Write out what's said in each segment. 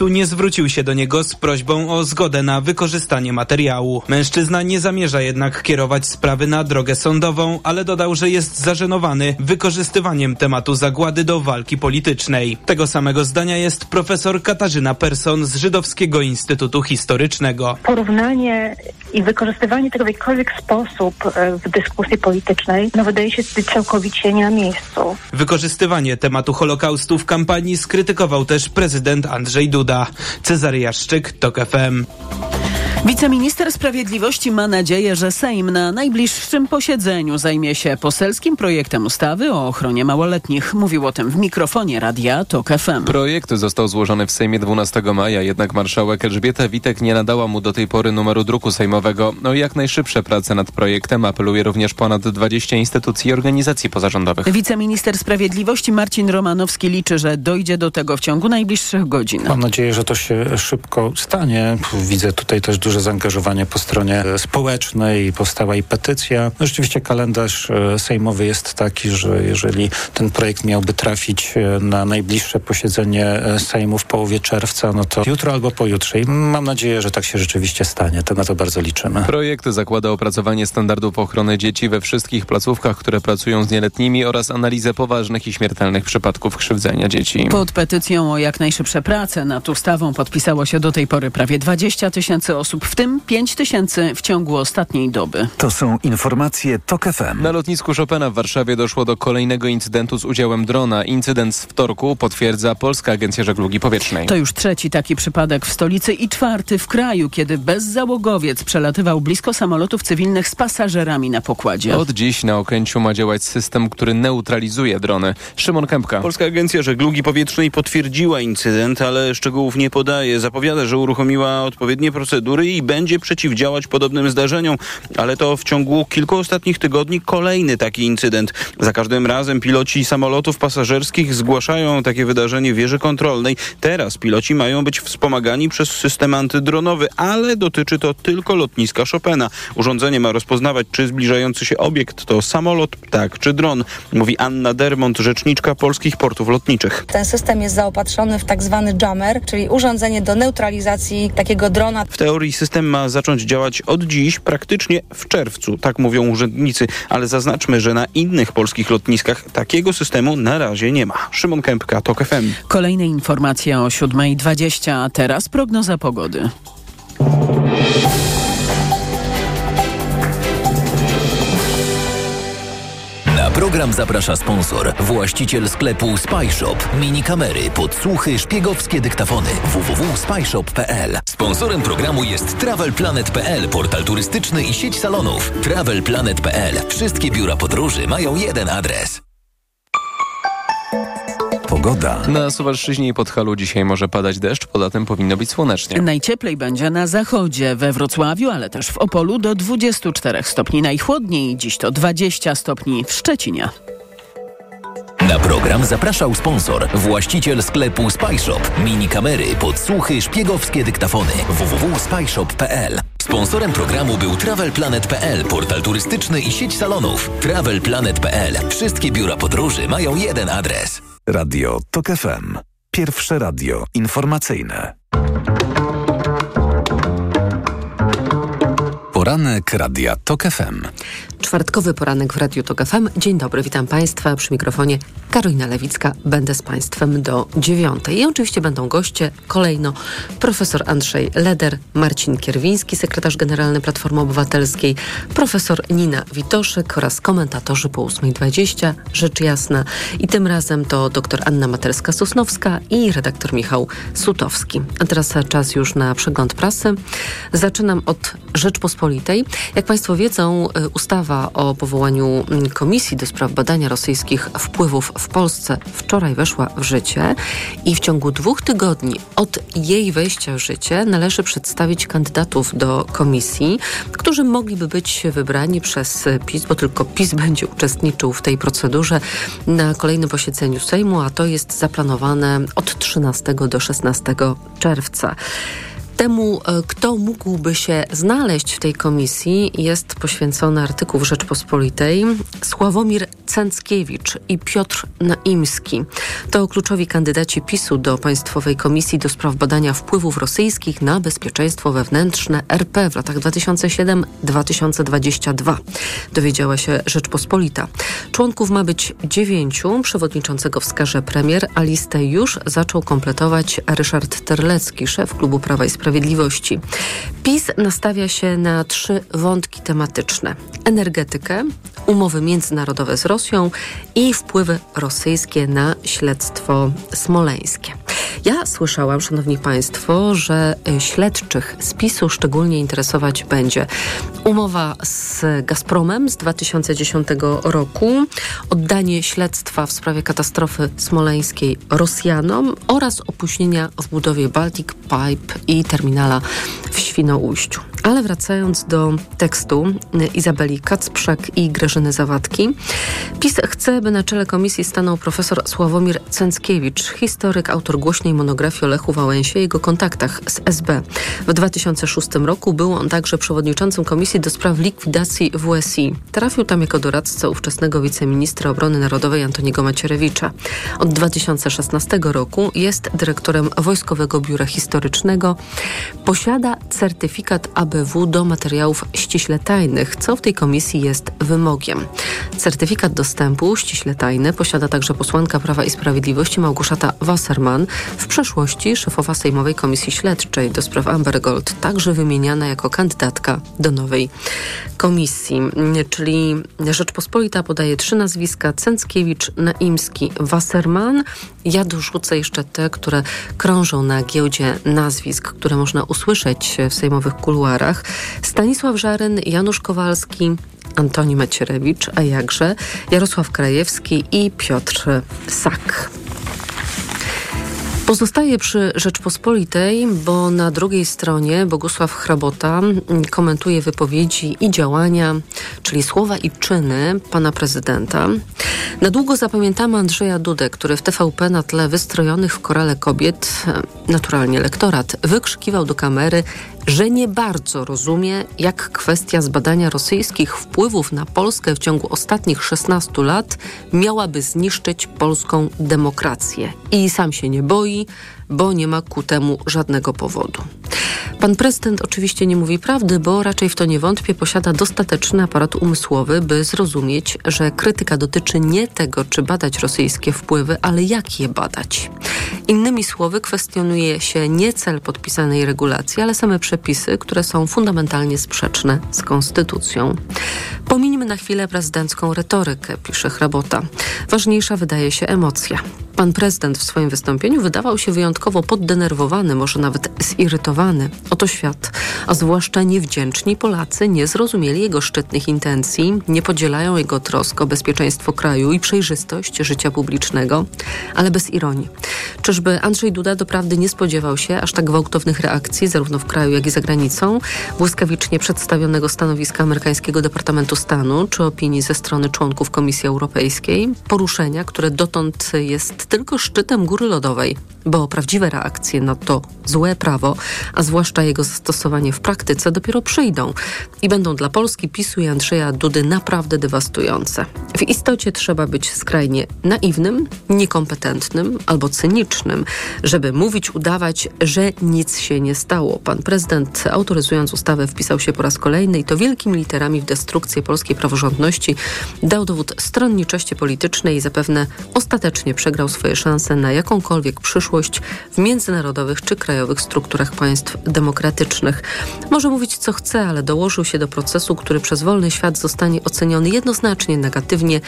PiSu nie zwrócił się do niego z prośbą o zgodę na wykorzystanie materiału. Mężczyzna nie zamierza jednak kierować sprawy na drogę sądową, ale dodał, że jest zażenowany wykorzystywaniem tematu zagłady do walki politycznej. Tego samego zdania jest profesor Katarzyna Person z Żydowskiego Instytutu Historycznego. Porównanie i wykorzystywanie tego w jakikolwiek sposób e, w dyskusji politycznej, no wydaje się całkowicie nie na miejscu. Wykorzystywanie tematu Holokaustu w kampanii skrytykował też prezydent Andrzej Duda. Cezary Jaszczyk, TOK FM. Wiceminister Sprawiedliwości ma nadzieję, że Sejm na najbliższym posiedzeniu zajmie się poselskim projektem ustawy o ochronie małoletnich. Mówił o tym w mikrofonie radia TOK FM. Projekt został złożony w Sejmie 12 maja, jednak marszałek Elżbieta Witek nie nadała mu do tej pory numeru druku sejmowego. O jak najszybsze prace nad projektem apeluje również ponad 20 instytucji i organizacji pozarządowych. Wiceminister Sprawiedliwości Marcin Romanowski liczy, że dojdzie do tego w ciągu najbliższych godzin. Mam nadzieję, że to się szybko stanie. Widzę tutaj też duże zaangażowanie po stronie społecznej, powstała i petycja. No, rzeczywiście kalendarz e, sejmowy jest taki, że jeżeli ten projekt miałby trafić e, na najbliższe posiedzenie e, Sejmu w połowie czerwca, no to jutro albo pojutrze. I mam nadzieję, że tak się rzeczywiście stanie. To na to bardzo liczymy. Projekt zakłada opracowanie standardów ochrony dzieci we wszystkich placówkach, które pracują z nieletnimi oraz analizę poważnych i śmiertelnych przypadków krzywdzenia dzieci. Pod petycją o jak najszybsze prace nad ustawą podpisało się do tej pory prawie 20 tysięcy osób, w tym 5 tysięcy w ciągu ostatniej doby. To są informacje TOK FM. Na lotnisku Chopina w Warszawie doszło do kolejnego incydentu z udziałem drona. Incydent z wtorku potwierdza Polska Agencja Żeglugi Powietrznej. To już trzeci taki przypadek w stolicy i czwarty w kraju, kiedy bezzałogowiec przelatywał blisko samolotów cywilnych z pasażerami na pokładzie. Od dziś na Okęciu ma działać system, który neutralizuje drony. Szymon Kępka. Polska Agencja Żeglugi Powietrznej potwierdziła incydent, ale szczegółów nie podaje. Zapowiada, że uruchomiła odpowiednie procedury i będzie przeciwdziałać podobnym zdarzeniom, ale to w ciągu kilku ostatnich tygodni kolejny taki incydent. Za każdym razem piloci samolotów pasażerskich zgłaszają takie wydarzenie wieży kontrolnej. Teraz piloci mają być wspomagani przez system antydronowy, ale dotyczy to tylko lotniska Chopina. Urządzenie ma rozpoznawać, czy zbliżający się obiekt to samolot, tak czy dron, mówi Anna Dermont, rzeczniczka polskich portów lotniczych. Ten system jest zaopatrzony w tak zwany jammer, czyli urządzenie do neutralizacji takiego drona. W teorii system ma zacząć działać od dziś, praktycznie w czerwcu, tak mówią urzędnicy, ale zaznaczmy, że na innych polskich lotniskach takiego systemu na razie nie ma. Szymon Kępka, TOK FM. Kolejne informacje o 7.20, a teraz prognoza pogody. Program zaprasza sponsor, właściciel sklepu Spyshop. Mini kamery, podsłuchy, szpiegowskie dyktafony. www.spyshop.pl Sponsorem programu jest TravelPlanet.pl, portal turystyczny i sieć salonów. TravelPlanet.pl. Wszystkie biura podróży mają jeden adres. Pogoda. Na Suwalszczyźnie i Podhalu dzisiaj może padać deszcz, poza tym powinno być słonecznie. Najcieplej będzie na zachodzie, we Wrocławiu, ale też w Opolu do 24 stopni. Najchłodniej dziś to 20 stopni w Szczecinie. Na program zapraszał sponsor, właściciel sklepu Spyshop. Mini kamery, podsłuchy, szpiegowskie dyktafony. www.spyshop.pl Sponsorem programu był TravelPlanet.pl, portal turystyczny i sieć salonów. TravelPlanet.pl. Wszystkie biura podróży mają jeden adres. Radio TOK FM. Pierwsze radio informacyjne. Poranek Radia TOK FM. Czwartkowy poranek w Radiu TOK FM. Dzień dobry, witam Państwa przy mikrofonie Karolina Lewicka. Będę z Państwem do dziewiątej. I oczywiście będą goście kolejno profesor Andrzej Leder, Marcin Kierwiński, sekretarz generalny Platformy Obywatelskiej, profesor Nina Witoszek oraz komentatorzy po 8.20, rzecz jasna. I tym razem to dr Anna Materska-Sosnowska i redaktor Michał Sutowski. A teraz czas już na przegląd prasy. Zaczynam od Rzeczpospolitej. Jak Państwo wiedzą, ustawa o powołaniu Komisji do spraw badania rosyjskich wpływów w Polsce wczoraj weszła w życie i w ciągu dwóch tygodni od jej wejścia w życie należy przedstawić kandydatów do komisji, którzy mogliby być wybrani przez PiS, bo tylko PiS będzie uczestniczył w tej procedurze na kolejnym posiedzeniu Sejmu, a to jest zaplanowane od 13 do 16 czerwca. Temu, kto mógłby się znaleźć w tej komisji, jest poświęcony artykuł w Rzeczpospolitej. Sławomir Cęckiewicz i Piotr Naimski. To kluczowi kandydaci PiSu do Państwowej Komisji do Spraw Badania Wpływów Rosyjskich na Bezpieczeństwo Wewnętrzne RP w latach 2007-2022. Dowiedziała się Rzeczpospolita. Członków ma być dziewięciu. Przewodniczącego wskaże premier, a listę już zaczął kompletować Ryszard Terlecki, szef Klubu Prawa i Sprawiedliwości. PiS nastawia się na trzy wątki tematyczne: energetykę, umowy międzynarodowe z Rosją i wpływy rosyjskie na śledztwo smoleńskie. Ja słyszałam, Szanowni Państwo, że y, śledczych z PiSu szczególnie interesować będzie umowa z Gazpromem z 2010 roku, oddanie śledztwa w sprawie katastrofy smoleńskiej Rosjanom oraz opóźnienia w budowie Baltic Pipe i terminala w Świnoujściu. Ale wracając do tekstu y, Izabeli Kacprzak i Grażyny Zawadki, PiS chce, by na czele komisji stanął profesor Sławomir Cęckiewicz, historyk, autor głośnej monografii o Lechu Wałęsie i jego kontaktach z SB. W 2006 roku był on także przewodniczącym Komisji do Spraw Likwidacji WSI. Trafił tam jako doradca ówczesnego wiceministra obrony narodowej Antoniego Macierewicza. Od 2016 roku jest dyrektorem Wojskowego Biura Historycznego. Posiada certyfikat ABW do materiałów ściśle tajnych, co w tej komisji jest wymogiem. Certyfikat dostępu ściśle tajny posiada także posłanka Prawa i Sprawiedliwości Małgorzata Wasserman, w przeszłości szefowa Sejmowej Komisji Śledczej do spraw Amber Gold, także wymieniana jako kandydatka do nowej komisji. Czyli Rzeczpospolita podaje trzy nazwiska: Cęckiewicz, Naimski, Wasserman. Ja dorzucę jeszcze te, które krążą na giełdzie nazwisk, które można usłyszeć w sejmowych kuluarach. Stanisław Żaryn, Janusz Kowalski, Antoni Macierewicz, a jakże Jarosław Krajewski i Piotr Sak. Pozostaje przy Rzeczpospolitej, bo na drugiej stronie Bogusław Hrabota komentuje wypowiedzi i działania, czyli słowa i czyny pana prezydenta. Na długo zapamiętamy Andrzeja Dudę, który w TVP na tle wystrojonych w korale kobiet, naturalnie lektorat, wykrzykiwał do kamery że nie bardzo rozumie, jak kwestia zbadania rosyjskich wpływów na Polskę w ciągu ostatnich 16 lat miałaby zniszczyć polską demokrację. I sam się nie boi, bo nie ma ku temu żadnego powodu. Pan prezydent oczywiście nie mówi prawdy, bo raczej w to nie wątpię, posiada dostateczny aparat umysłowy, by zrozumieć, że krytyka dotyczy nie tego, czy badać rosyjskie wpływy, ale jak je badać. Innymi słowy, kwestionuje się nie cel podpisanej regulacji, ale same przepisy, które są fundamentalnie sprzeczne z konstytucją. Pominimy na chwilę prezydencką retorykę, pisze Hrabota. Ważniejsza wydaje się emocja. Pan prezydent w swoim wystąpieniu wydawał się wyjątkowo poddenerwowany, może nawet zirytowany. Oto świat, a zwłaszcza niewdzięczni Polacy nie zrozumieli jego szczytnych intencji, nie podzielają jego trosk o bezpieczeństwo kraju i przejrzystość życia publicznego, ale bez ironii. Czyżby Andrzej Duda doprawdy nie spodziewał się aż tak gwałtownych reakcji, zarówno w kraju, jak i za granicą, błyskawicznie przedstawionego stanowiska amerykańskiego Departamentu Stanu, czy opinii ze strony członków Komisji Europejskiej, poruszenia, które dotąd jest tylko szczytem góry lodowej, bo prawdziwe reakcje na to złe prawo, a zwłaszcza jego zastosowanie w praktyce, dopiero przyjdą i będą dla Polski, PiSu i Andrzeja Dudy naprawdę dewastujące. W istocie trzeba być skrajnie naiwnym, niekompetentnym albo cynicznym, żeby mówić, udawać, że nic się nie stało. Pan prezydent, autoryzując ustawę, wpisał się po raz kolejny i to wielkimi literami w destrukcję polskiej praworządności, dał dowód stronniczości politycznej i zapewne ostatecznie przegrał swoje szanse na jakąkolwiek przyszłość w międzynarodowych czy krajowych strukturach państw demokratycznych. Może mówić co chce, ale dołożył się do procesu, który przez wolny świat zostanie oceniony jednoznacznie negatywnie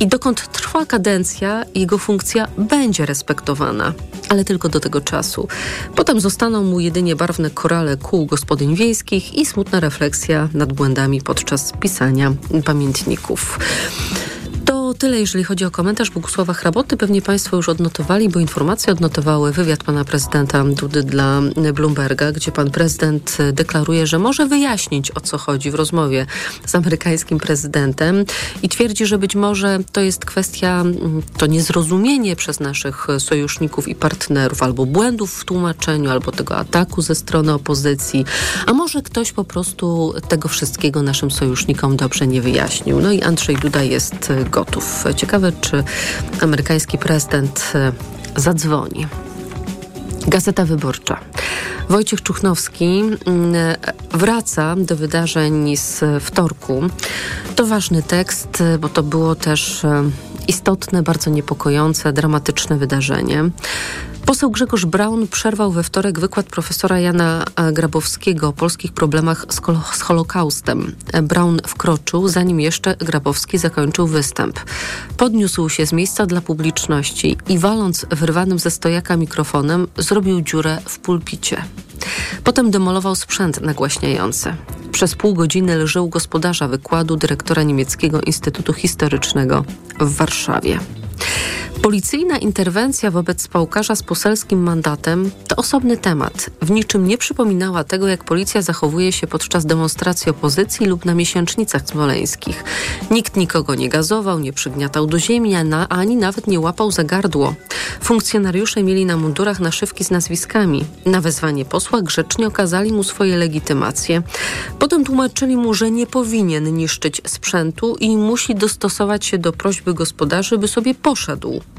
i dokąd trwa kadencja, jego funkcja będzie respektowana, ale tylko do tego czasu. Potem zostaną mu jedynie barwne korale kół gospodyń wiejskich i smutna refleksja nad błędami podczas pisania pamiętników. Tyle, jeżeli chodzi o komentarz Bogusława Hraboty. Pewnie Państwo już odnotowali, bo informacje odnotowały wywiad pana prezydenta Dudy dla Bloomberga, gdzie pan prezydent deklaruje, że może wyjaśnić o co chodzi w rozmowie z amerykańskim prezydentem i twierdzi, że być może to jest kwestia, to niezrozumienie przez naszych sojuszników i partnerów, albo błędów w tłumaczeniu, albo tego ataku ze strony opozycji, a może ktoś po prostu tego wszystkiego naszym sojusznikom dobrze nie wyjaśnił. No i Andrzej Duda jest gotów. Mediów. Ciekawe, czy amerykański prezydent e, zadzwoni. Gazeta Wyborcza. Wojciech Czuchnowski mm, wraca do wydarzeń z wtorku. To ważny tekst, bo to było też e, istotne, bardzo niepokojące, dramatyczne wydarzenie. Poseł Grzegorz Braun przerwał we wtorek wykład profesora Jana Grabowskiego o polskich problemach z, Holokaustem. Braun wkroczył, zanim jeszcze Grabowski zakończył występ. Podniósł się z miejsca dla publiczności i waląc wyrwanym ze stojaka mikrofonem, zrobił dziurę w pulpicie. Potem demolował sprzęt nagłaśniający. Przez pół godziny lżył gospodarza wykładu dyrektora Niemieckiego Instytutu Historycznego w Warszawie. Policyjna interwencja wobec spałkarza z poselskim mandatem to osobny temat. W niczym nie przypominała tego, jak policja zachowuje się podczas demonstracji opozycji lub na miesięcznicach smoleńskich. Nikt nikogo nie gazował, nie przygniatał do ziemi, ani nawet nie łapał za gardło. Funkcjonariusze mieli na mundurach naszywki z nazwiskami. Na wezwanie posła grzecznie okazali mu swoje legitymacje. Potem tłumaczyli mu, że nie powinien niszczyć sprzętu i musi dostosować się do prośby gospodarzy, by sobie poszedł.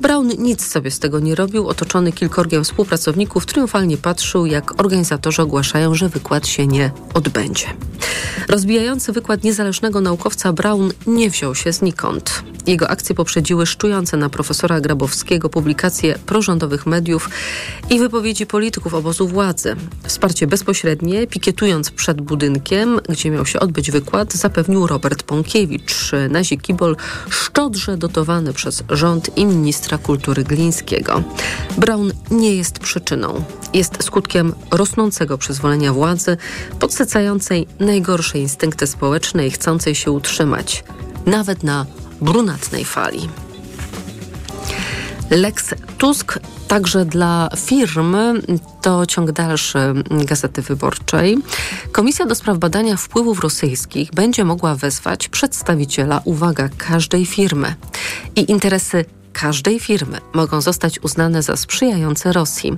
Brown nic sobie z tego nie robił, otoczony kilkorgiem współpracowników triumfalnie patrzył, jak organizatorzy ogłaszają, że wykład się nie odbędzie. Rozbijający wykład niezależnego naukowca Brown nie wziął się znikąd. Jego akcje poprzedziły szczujące na profesora Grabowskiego publikacje prorządowych mediów i wypowiedzi polityków obozu władzy. Wsparcie bezpośrednie, pikietując przed budynkiem, gdzie miał się odbyć wykład, zapewnił Robert Pąkiewicz, nazi kibol szczodrze dotowany przez rząd i ministra kultury Glińskiego. Brown nie jest przyczyną. Jest skutkiem rosnącego przyzwolenia władzy, podsycającej najgorsze instynkty społeczne i chcącej się utrzymać. Nawet na brunatnej fali. Lex Tusk także dla firm to ciąg dalszy Gazety Wyborczej. Komisja do spraw badania wpływów rosyjskich będzie mogła wezwać przedstawiciela, uwaga, każdej firmy i interesy każdej firmy mogą zostać uznane za sprzyjające Rosji.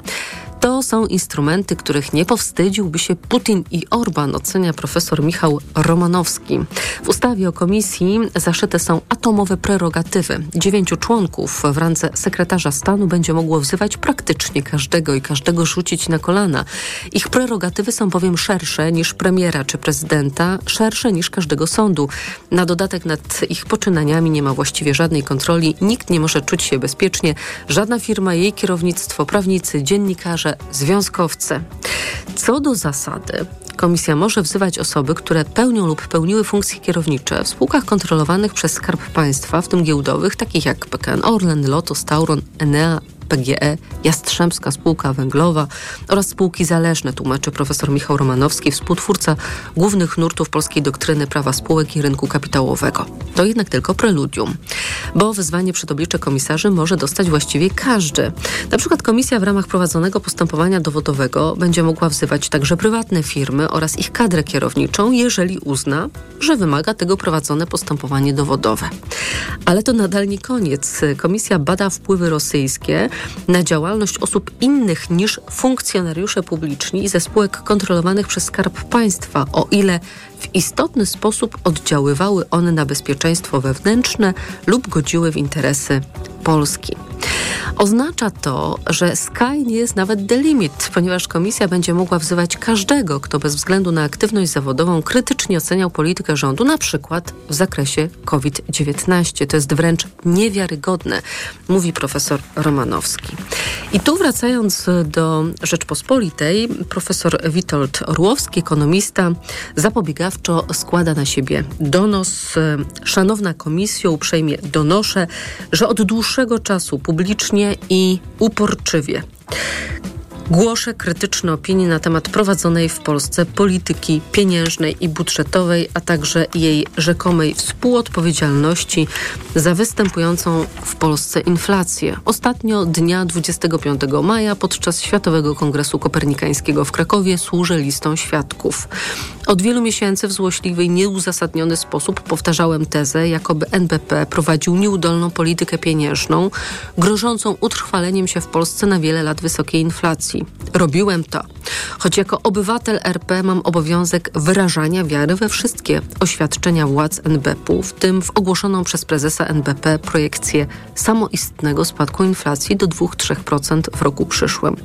To są instrumenty, których nie powstydziłby się Putin i Orban, ocenia profesor Michał Romanowski. W ustawie o komisji zaszyte są atomowe prerogatywy. Dziewięciu członków w randze sekretarza stanu będzie mogło wzywać praktycznie każdego i każdego rzucić na kolana. Ich prerogatywy są bowiem szersze niż premiera czy prezydenta, szersze niż każdego sądu. Na dodatek nad ich poczynaniami nie ma właściwie żadnej kontroli. Nikt nie może czuć się bezpiecznie. Żadna firma, jej kierownictwo, prawnicy, dziennikarze, związkowcy. Co do zasady, Komisja może wzywać osoby, które pełnią lub pełniły funkcje kierownicze w spółkach kontrolowanych przez Skarb Państwa, w tym giełdowych, takich jak PKN Orlen, Lotos, Tauron, Enea, PGE, Jastrzębska Spółka Węglowa oraz spółki zależne, tłumaczy profesor Michał Romanowski, współtwórca głównych nurtów polskiej doktryny prawa spółek i rynku kapitałowego. To jednak tylko preludium, bo wezwanie przed oblicze komisarzy może dostać właściwie każdy. Na przykład komisja w ramach prowadzonego postępowania dowodowego będzie mogła wzywać także prywatne firmy oraz ich kadrę kierowniczą, jeżeli uzna, że wymaga tego prowadzone postępowanie dowodowe. Ale to nadal nie koniec. Komisja bada wpływy rosyjskie na działalność osób innych niż funkcjonariusze publiczni ze spółek kontrolowanych przez Skarb Państwa, o ile w istotny sposób oddziaływały one na bezpieczeństwo wewnętrzne lub godziły w interesy Polski. Oznacza to, że sky nie jest nawet the limit, ponieważ komisja będzie mogła wzywać każdego, kto bez względu na aktywność zawodową krytycznie oceniał politykę rządu, na przykład w zakresie COVID-19. To jest wręcz niewiarygodne, mówi profesor Romanowski. I tu wracając do Rzeczpospolitej, profesor Witold Orłowski, ekonomista, zapobiegawczo składa na siebie donos. Szanowna komisjo, uprzejmie donoszę, że od dłuższego czasu publicznie i uporczywie Głoszę krytyczne opinie na temat prowadzonej w Polsce polityki pieniężnej i budżetowej, a także jej rzekomej współodpowiedzialności za występującą w Polsce inflację. Ostatnio dnia 25 maja podczas Światowego Kongresu Kopernikańskiego w Krakowie służę listą świadków. Od wielu miesięcy w złośliwy i nieuzasadniony sposób powtarzałem tezę, jakoby NBP prowadził nieudolną politykę pieniężną, grożącą utrwaleniem się w Polsce na wiele lat wysokiej inflacji. Robiłem to, choć jako obywatel RP mam obowiązek wyrażania wiary we wszystkie oświadczenia władz NBP-u, w tym w ogłoszoną przez prezesa NBP projekcję samoistnego spadku inflacji do 2-3% w roku przyszłym.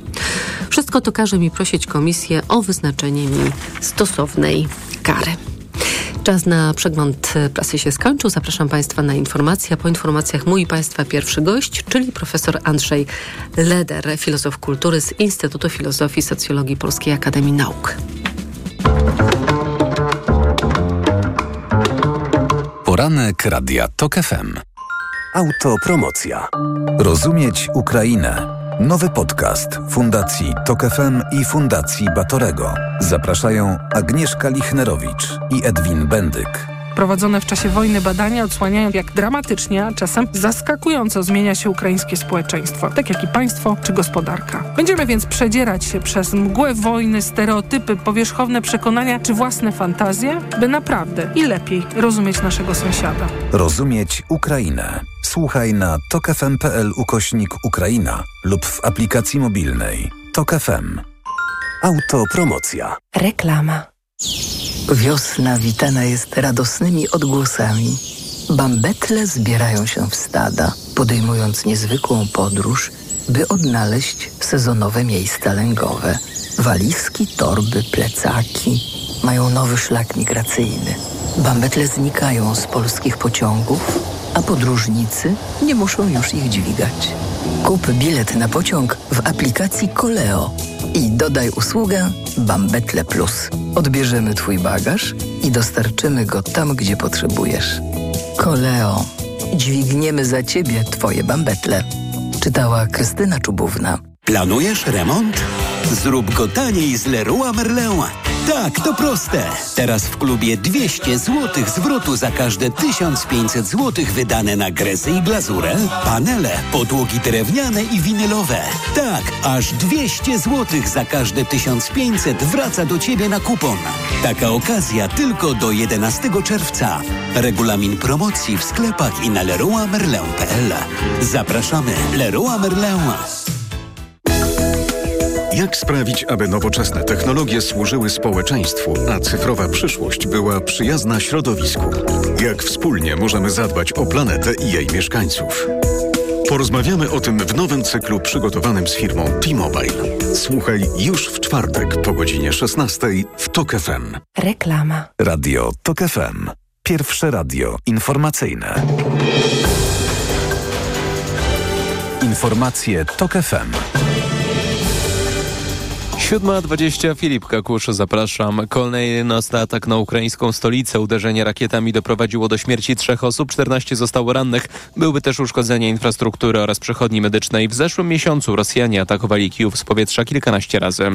Wszystko to każe mi prosić komisję o wyznaczenie mi stosownej kary. Czas na przegląd prasy się skończył. Zapraszam Państwa na informacje. A po informacjach mój Państwa pierwszy gość, czyli profesor Andrzej Leder, filozof kultury z Instytutu Filozofii i Socjologii Polskiej Akademii Nauk. Poranek Radia TOK FM. Autopromocja. Rozumieć Ukrainę. Nowy podcast Fundacji Tok FM i Fundacji Batorego. Zapraszają Agnieszka Lichnerowicz i Edwin Bendyk. Prowadzone w czasie wojny badania odsłaniają, jak dramatycznie, a czasem zaskakująco zmienia się ukraińskie społeczeństwo, tak jak i państwo czy gospodarka. Będziemy więc przedzierać się przez mgłę wojny, stereotypy, powierzchowne przekonania czy własne fantazje, by naprawdę i lepiej rozumieć naszego sąsiada. Rozumieć Ukrainę. Słuchaj na tokefm.pl ukośnik Ukraina lub w aplikacji mobilnej. Tok FM. Autopromocja. Reklama. Wiosna witana jest radosnymi odgłosami. Bambetle zbierają się w stada, podejmując niezwykłą podróż, by odnaleźć sezonowe miejsca lęgowe. Walizki, torby, plecaki mają nowy szlak migracyjny. Bambetle znikają z polskich pociągów, a podróżnicy nie muszą już ich dźwigać. Kup bilet na pociąg w aplikacji Koleo i dodaj usługę Bambetle Plus. Odbierzemy Twój bagaż i dostarczymy go tam, gdzie potrzebujesz. Koleo. Dźwigniemy za Ciebie Twoje bambetle. Czytała Krystyna Czubówna. Planujesz remont? Zrób go taniej z Leroy Merlin. Tak, to proste. Teraz w klubie 200 zł zwrotu za każde 1500 zł wydane na gresy i glazurę, panele, podłogi drewniane i winylowe. Tak, aż 200 zł za każde 1500 wraca do Ciebie na kupon. Taka okazja tylko do 11 czerwca. Regulamin promocji w sklepach i na leroymerlin.pl. Zapraszamy Leroy Merlin. Jak sprawić, aby nowoczesne technologie służyły społeczeństwu, a cyfrowa przyszłość była przyjazna środowisku? Jak wspólnie możemy zadbać o planetę i jej mieszkańców? Porozmawiamy o tym w nowym cyklu przygotowanym z firmą T-Mobile. Słuchaj już w czwartek po godzinie 16 w TOK FM. Reklama. Radio TOK FM. Pierwsze radio informacyjne. Informacje TOK FM. 7.20 Filip Kakusz, zapraszam. Kolejny atak na ukraińską stolicę. Uderzenie rakietami doprowadziło do śmierci trzech osób, 14 zostało rannych. Były też uszkodzenia infrastruktury oraz przechodni medycznej. W zeszłym miesiącu Rosjanie atakowali Kijów z powietrza kilkanaście razy.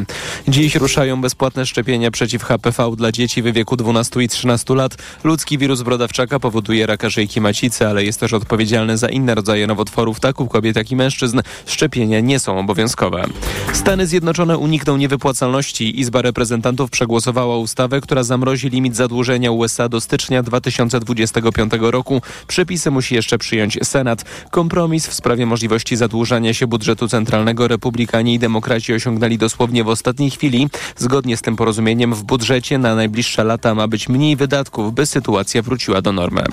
Dziś ruszają bezpłatne szczepienia przeciw HPV dla dzieci w wieku 12 i 13 lat. Ludzki wirus brodawczaka powoduje raka żyjki macicy, ale jest też odpowiedzialny za inne rodzaje nowotworów, tak u kobiet, jak i mężczyzn. Szczepienia nie są obowiązkowe. Stany Zjednoczone unikną niewypłacalności Izba Reprezentantów przegłosowała ustawę, która zamrozi limit zadłużenia USA do stycznia 2025 roku. Przepisy musi jeszcze przyjąć Senat. Kompromis w sprawie możliwości zadłużania się budżetu centralnego republikanie i demokraci osiągnęli dosłownie w ostatniej chwili. Zgodnie z tym porozumieniem w budżecie na najbliższe lata ma być mniej wydatków, by sytuacja wróciła do normy.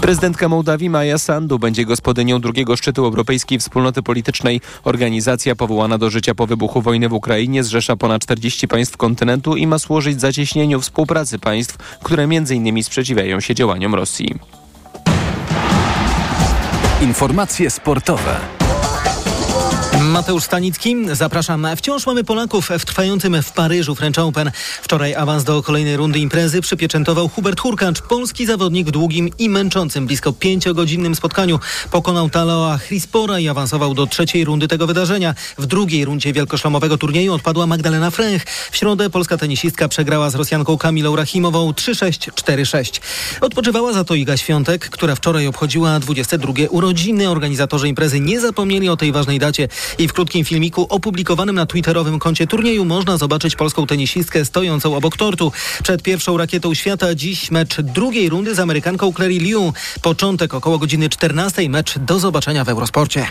Prezydentka Mołdawii Maja Sandu będzie gospodynią drugiego szczytu Europejskiej Wspólnoty Politycznej. Organizacja powołana do życia po wybuchu wojny w Ukrainie zrzesza zrzesza ponad 40 państw kontynentu i ma służyć zacieśnieniu współpracy państw, które m.in. sprzeciwiają się działaniom Rosji. Informacje sportowe. Mateusz Stanicki, zapraszam. Wciąż mamy Polaków w trwającym w Paryżu French Open. Wczoraj awans do kolejnej rundy imprezy przypieczętował Hubert Hurkacz. Polski zawodnik w długim i męczącym blisko pięciogodzinnym spotkaniu pokonał Taloa Chrispora i awansował do trzeciej rundy tego wydarzenia. W drugiej rundzie wielkoszlomowego turnieju odpadła Magdalena Fręch. W środę polska tenisistka przegrała z Rosjanką Kamilą Rachimową 3-6, 4-6. Odpoczywała za to Iga Świątek, która wczoraj obchodziła 22 urodziny. Organizatorzy imprezy nie zapomnieli o tej ważnej dacie i w krótkim filmiku opublikowanym na twitterowym koncie turnieju można zobaczyć polską tenisistkę stojącą obok tortu. Przed pierwszą rakietą świata dziś mecz drugiej rundy z Amerykanką Clary Liu. Początek około godziny 14. Mecz do zobaczenia w Eurosporcie.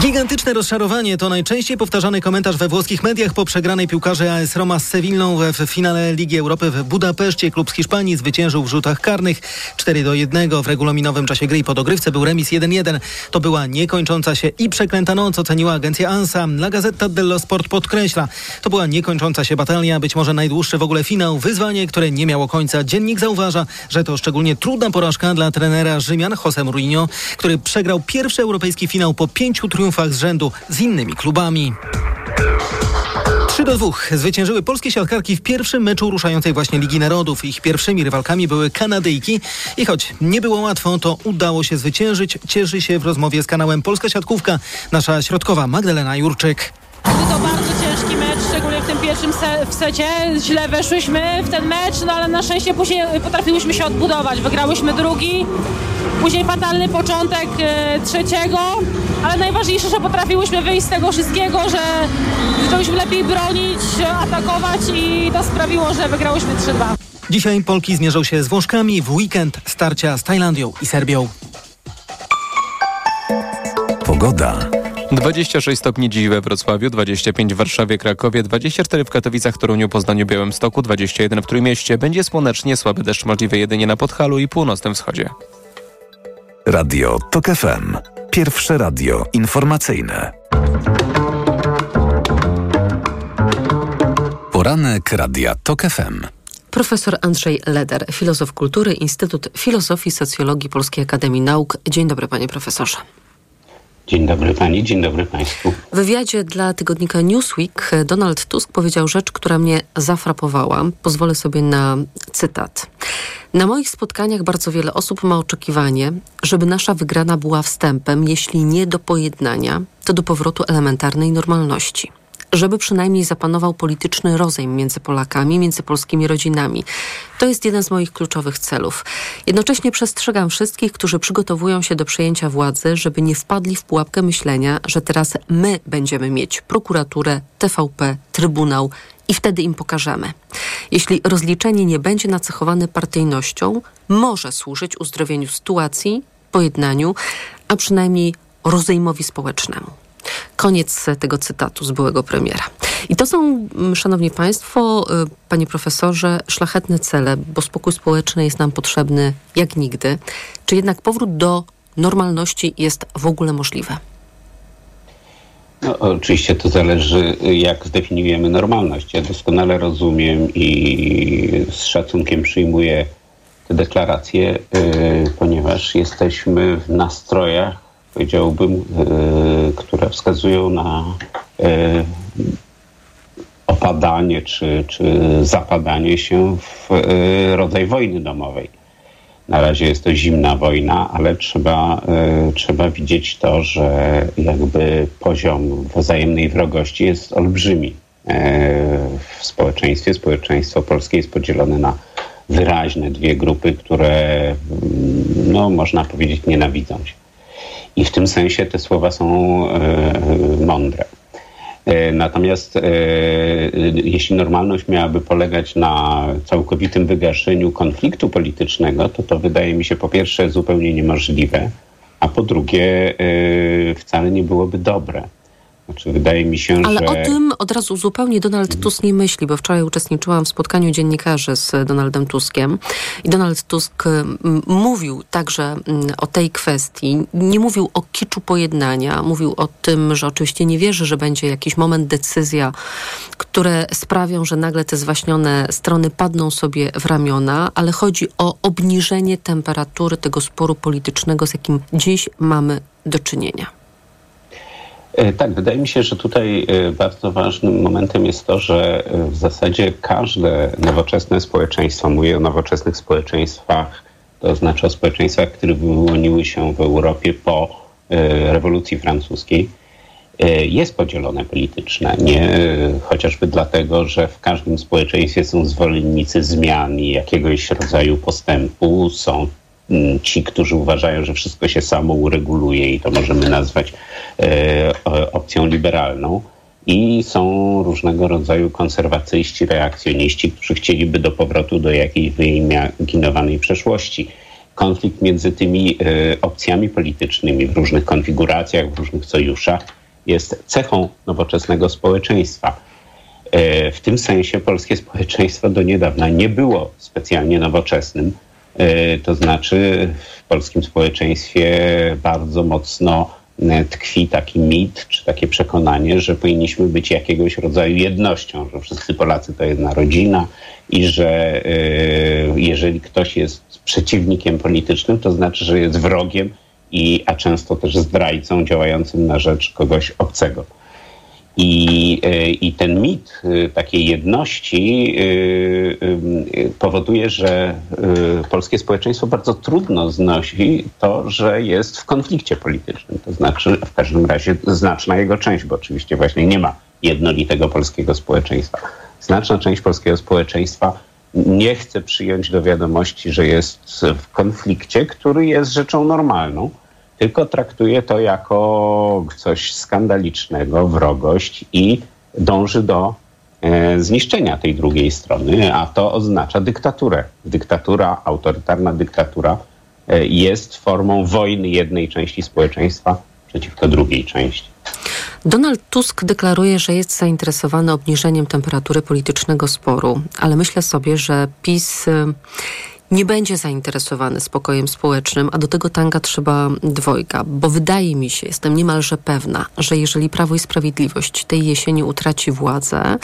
Gigantyczne rozczarowanie to najczęściej powtarzany komentarz we włoskich mediach po przegranej piłkarzy AS Roma z Sewillą w finale Ligi Europy w Budapeszcie. Klub z Hiszpanii zwyciężył w rzutach karnych 4 do 1. W regulaminowym czasie gry i po dogrywce był remis 1-1. To była niekończąca się i przeklęta noc, oceniła agencja ANSA. La Gazzetta dello Sport podkreśla. To była niekończąca się batalia, być może najdłuższy w ogóle finał. Wyzwanie, które nie miało końca. Dziennik zauważa, że to szczególnie trudna porażka dla trenera Rzymian Jose Mourinho, który przegrał pierwszy europejski finał po pięciu triumfach z rzędu z innymi klubami. 3 do 2 zwyciężyły polskie siatkarki w pierwszym meczu ruszającej właśnie Ligi Narodów. Ich pierwszymi rywalkami były Kanadyjki i choć nie było łatwo, to udało się zwyciężyć. Cieszy się w rozmowie z kanałem Polska Siatkówka nasza środkowa Magdalena Jurczyk. To bardzo pierwszym se w secie. Źle weszłyśmy w ten mecz, no ale na szczęście później potrafiłyśmy się odbudować. Wygrałyśmy drugi, później fatalny początek e, trzeciego, ale najważniejsze, że potrafiłyśmy wyjść z tego wszystkiego, że zaczęłyśmy lepiej bronić, atakować i to sprawiło, że wygrałyśmy 3-2. Dzisiaj Polki zmierzą się z Włoszkami w weekend starcia z Tajlandią i Serbią. Pogoda. 26 stopni dziś we Wrocławiu, 25 w Warszawie, Krakowie, 24 w Katowicach, Toruniu, Poznaniu, Białymstoku, 21 w Trójmieście. Będzie słonecznie, słaby deszcz możliwy jedynie na Podhalu i północnym wschodzie. Radio TOK FM. Pierwsze radio informacyjne. Poranek Radia TOK FM. Profesor Andrzej Leder, filozof kultury, Instytut Filozofii Socjologii Polskiej Akademii Nauk. Dzień dobry, panie profesorze. Dzień dobry pani, dzień dobry państwu. W wywiadzie dla tygodnika Newsweek Donald Tusk powiedział rzecz, która mnie zafrapowała. Pozwolę sobie na cytat. Na moich spotkaniach bardzo wiele osób ma oczekiwanie, żeby nasza wygrana była wstępem, jeśli nie do pojednania, to do powrotu elementarnej normalności żeby przynajmniej zapanował polityczny rozejm między Polakami, między polskimi rodzinami. To jest jeden z moich kluczowych celów. Jednocześnie przestrzegam wszystkich, którzy przygotowują się do przejęcia władzy, żeby nie wpadli w pułapkę myślenia, że teraz my będziemy mieć prokuraturę, TVP, Trybunał i wtedy im pokażemy. Jeśli rozliczenie nie będzie nacechowane partyjnością, może służyć uzdrowieniu sytuacji, pojednaniu, a przynajmniej rozejmowi społecznemu. Koniec tego cytatu z byłego premiera. I to są, mm, szanowni państwo, y, panie profesorze, szlachetne cele, bo spokój społeczny jest nam potrzebny jak nigdy. Czy jednak powrót do normalności jest w ogóle możliwe? No, oczywiście to zależy, jak zdefiniujemy normalność. Ja doskonale rozumiem i z szacunkiem przyjmuję te deklaracje, yy, ponieważ jesteśmy w nastrojach powiedziałbym, e, które wskazują na e, opadanie czy, czy zapadanie się w e, rodzaj wojny domowej. Na razie jest to zimna wojna, ale trzeba, trzeba widzieć to, że jakby poziom wzajemnej wrogości jest olbrzymi w społeczeństwie. Społeczeństwo polskie jest podzielone na wyraźne dwie grupy, które, no, można powiedzieć, nienawidzą się. I w tym sensie te słowa są e, mądre. E, natomiast e, jeśli normalność miałaby polegać na całkowitym wygaszeniu konfliktu politycznego, to to wydaje mi się po pierwsze zupełnie niemożliwe, a po drugie wcale nie byłoby dobre. Znaczy, wydaje mi się, Ale że... o tym od razu zupełnie Donald Tusk nie myśli, bo wczoraj uczestniczyłam w spotkaniu dziennikarzy z Donaldem Tuskiem i Donald Tusk mówił także o tej kwestii. Nie mówił o kiczu pojednania, mówił o tym, że oczywiście nie wierzy, że będzie jakiś moment, decyzja, które sprawią, że nagle te zwaśnione strony padną sobie w ramiona, ale chodzi o obniżenie temperatury tego sporu politycznego, z jakim dziś mamy do czynienia. E, tak, wydaje mi się, że tutaj e, bardzo ważnym momentem jest to, że e, w zasadzie każde nowoczesne społeczeństwo, mówię o nowoczesnych społeczeństwach, to znaczy o społeczeństwach, które wyłoniły się w Europie po rewolucji francuskiej, jest podzielone politycznie. Nie chociażby dlatego, że w każdym społeczeństwie są zwolennicy zmian i jakiegoś rodzaju postępu, są ci, którzy uważają, że wszystko się samo ureguluje i to możemy nazwać e, opcją liberalną. I są różnego rodzaju konserwacyjści, reakcjoniści, którzy chcieliby do powrotu do jakiejś wyimaginowanej przeszłości. konflikt między tymi opcjami politycznymi w różnych konfiguracjach, w różnych sojuszach jest cechą nowoczesnego społeczeństwa. W tym sensie polskie społeczeństwo do niedawna nie było specjalnie nowoczesnym. To znaczy w polskim społeczeństwie bardzo mocno tkwi taki mit, czy takie przekonanie, że powinniśmy być jakiegoś rodzaju jednością, że wszyscy Polacy to jedna rodzina i że jeżeli ktoś jest przeciwnikiem politycznym, to znaczy, że jest wrogiem, i, a często też zdrajcą działającym na rzecz kogoś obcego. I, I ten mit takiej jedności powoduje, że polskie społeczeństwo bardzo trudno znosi to, że jest w konflikcie politycznym. To znaczy, w każdym razie znaczna jego część, bo oczywiście właśnie nie ma jednolitego polskiego społeczeństwa. Znaczna część polskiego społeczeństwa nie chce przyjąć do wiadomości, że jest w konflikcie, który jest rzeczą normalną tylko traktuje to jako coś skandalicznego, wrogość i dąży do e, zniszczenia tej drugiej strony, a to oznacza dyktaturę. Dyktatura, autorytarna dyktatura e, jest formą wojny jednej części społeczeństwa przeciwko drugiej części. Donald Tusk deklaruje, że jest zainteresowany obniżeniem temperatury politycznego sporu, ale myślę sobie, że PiS nie będzie zainteresowany spokojem społecznym, a do tego tanga trzeba dwojga, bo wydaje mi się, jestem niemalże pewna, że jeżeli Prawo i Sprawiedliwość tej jesieni utraci władzę,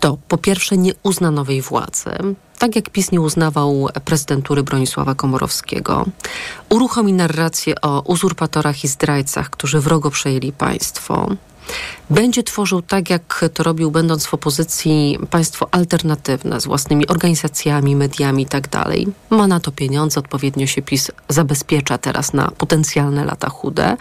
to po pierwsze nie uzna nowej władzy, tak jak PiS nie uznawał prezydentury Bronisława Komorowskiego, uruchomi narrację o uzurpatorach i zdrajcach, którzy wrogo przejęli państwo będzie tworzył tak, jak to robił, będąc w opozycji, państwo alternatywne z własnymi organizacjami, mediami itd. Tak Ma na to pieniądze, odpowiednio się PiS zabezpiecza teraz na potencjalne lata chude.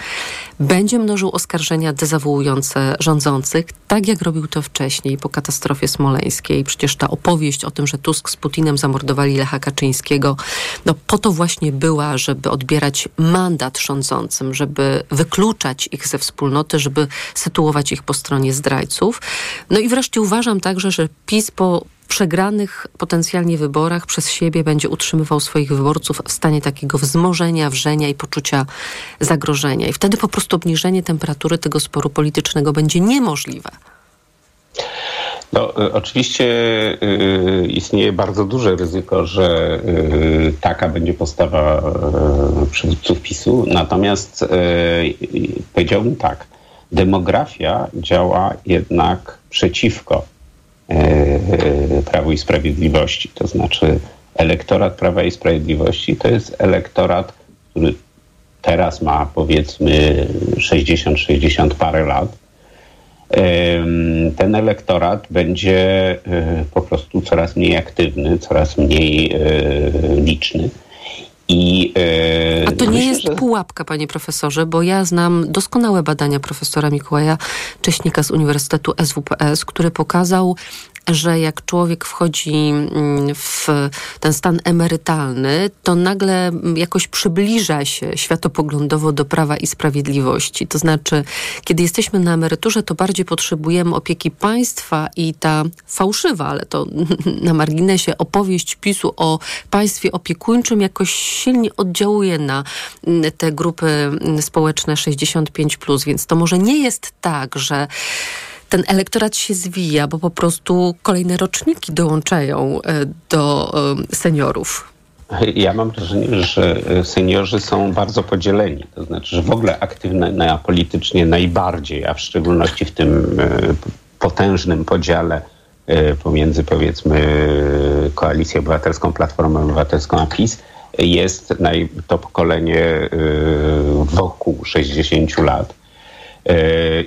Będzie mnożył oskarżenia dezawuujące rządzących, tak jak robił to wcześniej po katastrofie smoleńskiej. Przecież ta opowieść o tym, że Tusk z Putinem zamordowali Lecha Kaczyńskiego, no po to właśnie była, żeby odbierać mandat rządzącym, żeby wykluczać ich ze wspólnoty, żeby sytuować ich po stronie zdrajców. No i wreszcie uważam także, że PiS po przegranych potencjalnie wyborach przez siebie będzie utrzymywał swoich wyborców w stanie takiego wzmożenia, wrzenia i poczucia zagrożenia. I wtedy po prostu obniżenie temperatury tego sporu politycznego będzie niemożliwe. No, y, oczywiście y, istnieje bardzo duże ryzyko, że y, taka będzie postawa y, przywódców PiSu. Natomiast y, powiedziałbym tak demografia działa jednak przeciwko e, Prawu i Sprawiedliwości. To znaczy elektorat Prawa i Sprawiedliwości to jest elektorat, który teraz ma powiedzmy 60-60 parę lat. Ten elektorat będzie e, po prostu coraz mniej aktywny, coraz mniej e, liczny. I, yy, A to nie myślę, jest że... pułapka, panie profesorze, bo ja znam doskonałe badania profesora Mikołaja Cześnika z Uniwersytetu SWPS, który pokazał, że jak człowiek wchodzi mm, w ten stan emerytalny, to nagle jakoś przybliża się światopoglądowo do prawa i sprawiedliwości. To znaczy, kiedy jesteśmy na emeryturze, to bardziej potrzebujemy opieki państwa i ta fałszywa, ale to na marginesie opowieść PiSu o państwie opiekuńczym jakoś silnie oddziałuje na mm, te grupy mm, społeczne 65+, więc to może nie jest tak, że ten elektorat się zwija, bo po prostu kolejne roczniki dołączają e, do e, seniorów. Ja mam wrażenie, że seniorzy są bardzo podzieleni. To znaczy, że w ogóle aktywne politycznie najbardziej, a w szczególności w tym e, potężnym podziale pomiędzy powiedzmy Koalicją Obywatelską, Platformą Obywatelską a PiS jest to pokolenie wokół 60 lat E,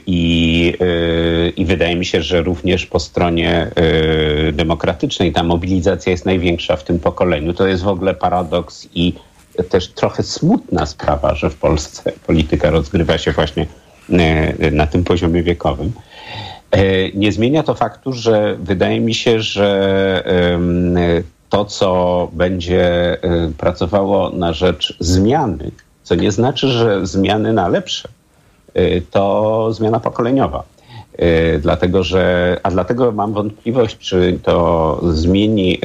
I, e, I wydaje mi się, że również po stronie e, demokratycznej ta mobilizacja jest największa w tym pokoleniu. To jest w ogóle paradoks i też trochę smutna sprawa, że w Polsce polityka rozgrywa się właśnie na tym poziomie wiekowym. Nie zmienia to faktu, że wydaje mi się, że to, co będzie pracowało na rzecz zmiany, co nie znaczy, że zmiany na lepsze, to zmiana pokoleniowa. Y, dlatego, że, a dlatego mam wątpliwość, czy to zmieni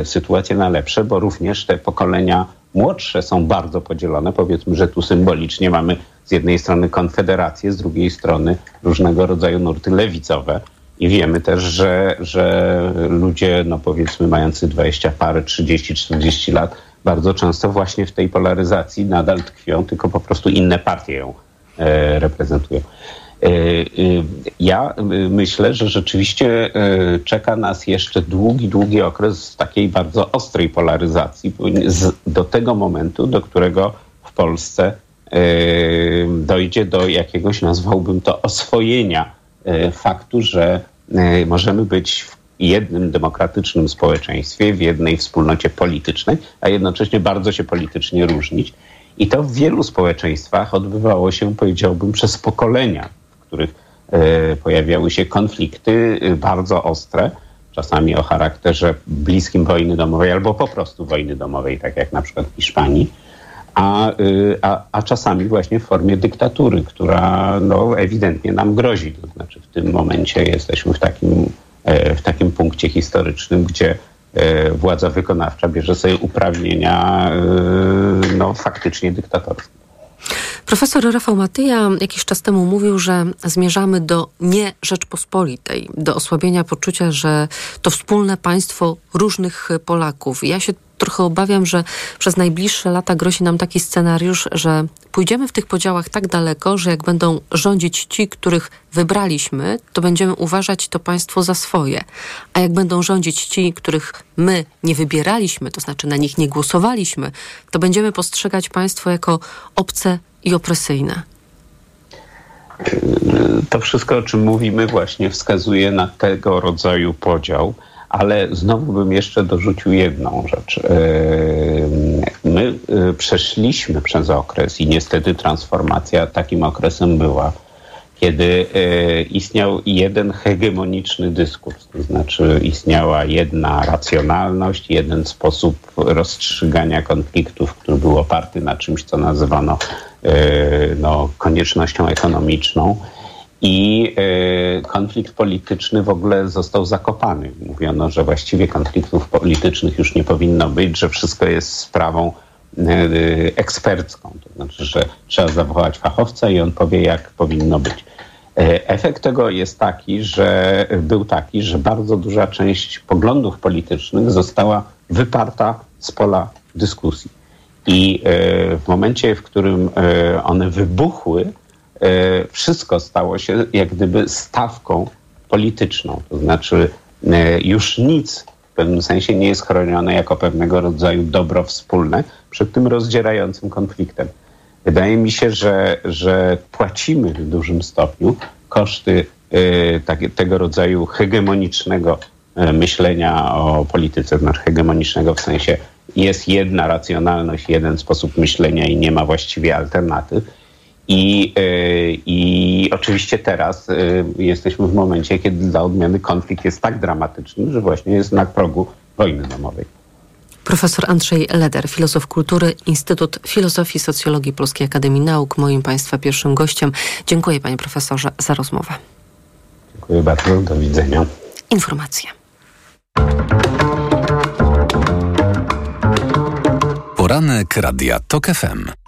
y, sytuację na lepsze, bo również te pokolenia Młodsze są bardzo podzielone. Powiedzmy, że tu symbolicznie mamy z jednej strony konfederację, z drugiej strony różnego rodzaju nurty lewicowe. I wiemy też, że, że ludzie, no powiedzmy, mający 20 parę, 30, 40 lat, bardzo często właśnie w tej polaryzacji nadal tkwią, tylko po prostu inne partie ją reprezentują. E, e, ja myślę, że rzeczywiście czeka nas jeszcze długi, długi okres takiej bardzo ostrej polaryzacji do tego momentu, do którego w Polsce dojdzie do jakiegoś, nazwałbym to, oswojenia faktu, że możemy być w jednym demokratycznym społeczeństwie, w jednej wspólnocie politycznej, a jednocześnie bardzo się politycznie różnić. I to w wielu społeczeństwach odbywało się, powiedziałbym, przez pokolenia, w których e, pojawiały się konflikty e, bardzo ostre, czasami o charakterze bliskim wojny domowej albo po prostu wojny domowej, tak jak na przykład w Hiszpanii, a, e, a, a czasami właśnie w formie dyktatury, która no, ewidentnie nam grozi. To znaczy w tym momencie jesteśmy w takim w takim punkcie historycznym, gdzie władza wykonawcza bierze sobie uprawnienia e, no, faktycznie dyktatorskie. Profesor Rafał Matyja jakiś czas temu mówił, że zmierzamy do nie Rzeczpospolitej, do osłabienia poczucia, że to wspólne państwo różnych Polaków. Ja się trochę obawiam, że przez najbliższe lata grozi nam taki scenariusz, że pójdziemy w tych podziałach tak daleko, że jak będą rządzić ci, których wybraliśmy, to będziemy uważać to państwo za swoje. A jak będą rządzić ci, których my nie wybieraliśmy, to znaczy na nich nie głosowaliśmy, to będziemy postrzegać państwo jako obce i opresyjne. To wszystko, o czym mówimy, właśnie wskazuje na tego rodzaju podział ale znowu bym jeszcze dorzucił jedną rzecz. E, my e, przeszliśmy przez okres i niestety transformacja takim okresem była, kiedy e, istniał jeden hegemoniczny dyskurs, to znaczy istniała jedna racjonalność, jeden sposób rozstrzygania konfliktów, który był oparty na czymś, co nazywano no, koniecznością ekonomiczną i y, konflikt polityczny w ogóle został zakopany. Mówiono, że właściwie konfliktów politycznych już nie powinno być, że wszystko jest sprawą y, ekspercką. To znaczy, że trzeba zawołać fachowca i on powie, jak powinno być. E, efekt tego jest taki, że był taki, że bardzo duża część poglądów politycznych została wyparta z pola dyskusji. I w momencie, w którym one wybuchły, E, wszystko stało się jak gdyby stawką polityczną. To znaczy e, już nic w pewnym sensie nie jest chronione jako pewnego rodzaju dobro wspólne przed tym rozdzierającym konfliktem. Wydaje mi się, że, że płacimy w dużym stopniu koszty tak, tego rodzaju hegemonicznego myślenia o polityce, znaczy hegemonicznego w sensie jest jedna racjonalność, jeden sposób myślenia i nie ma właściwie alternatyw i, e, I oczywiście teraz e, jesteśmy w momencie, kiedy dla odmiany konflikt jest tak dramatyczny, że właśnie jest na progu wojny domowej. Profesor Andrzej Leder, filozof kultury, Instytut Filozofii i Socjologii Polskiej Akademii Nauk, moim Państwa pierwszym gościem. Dziękuję Panie Profesorze za rozmowę. Dziękuję bardzo, do widzenia. Informacje. Poranek Radia TOK FM.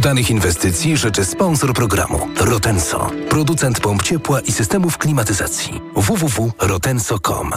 Udanych inwestycji życzy sponsor programu Rotenso, producent pomp ciepła i systemów klimatyzacji. www.rotenso.com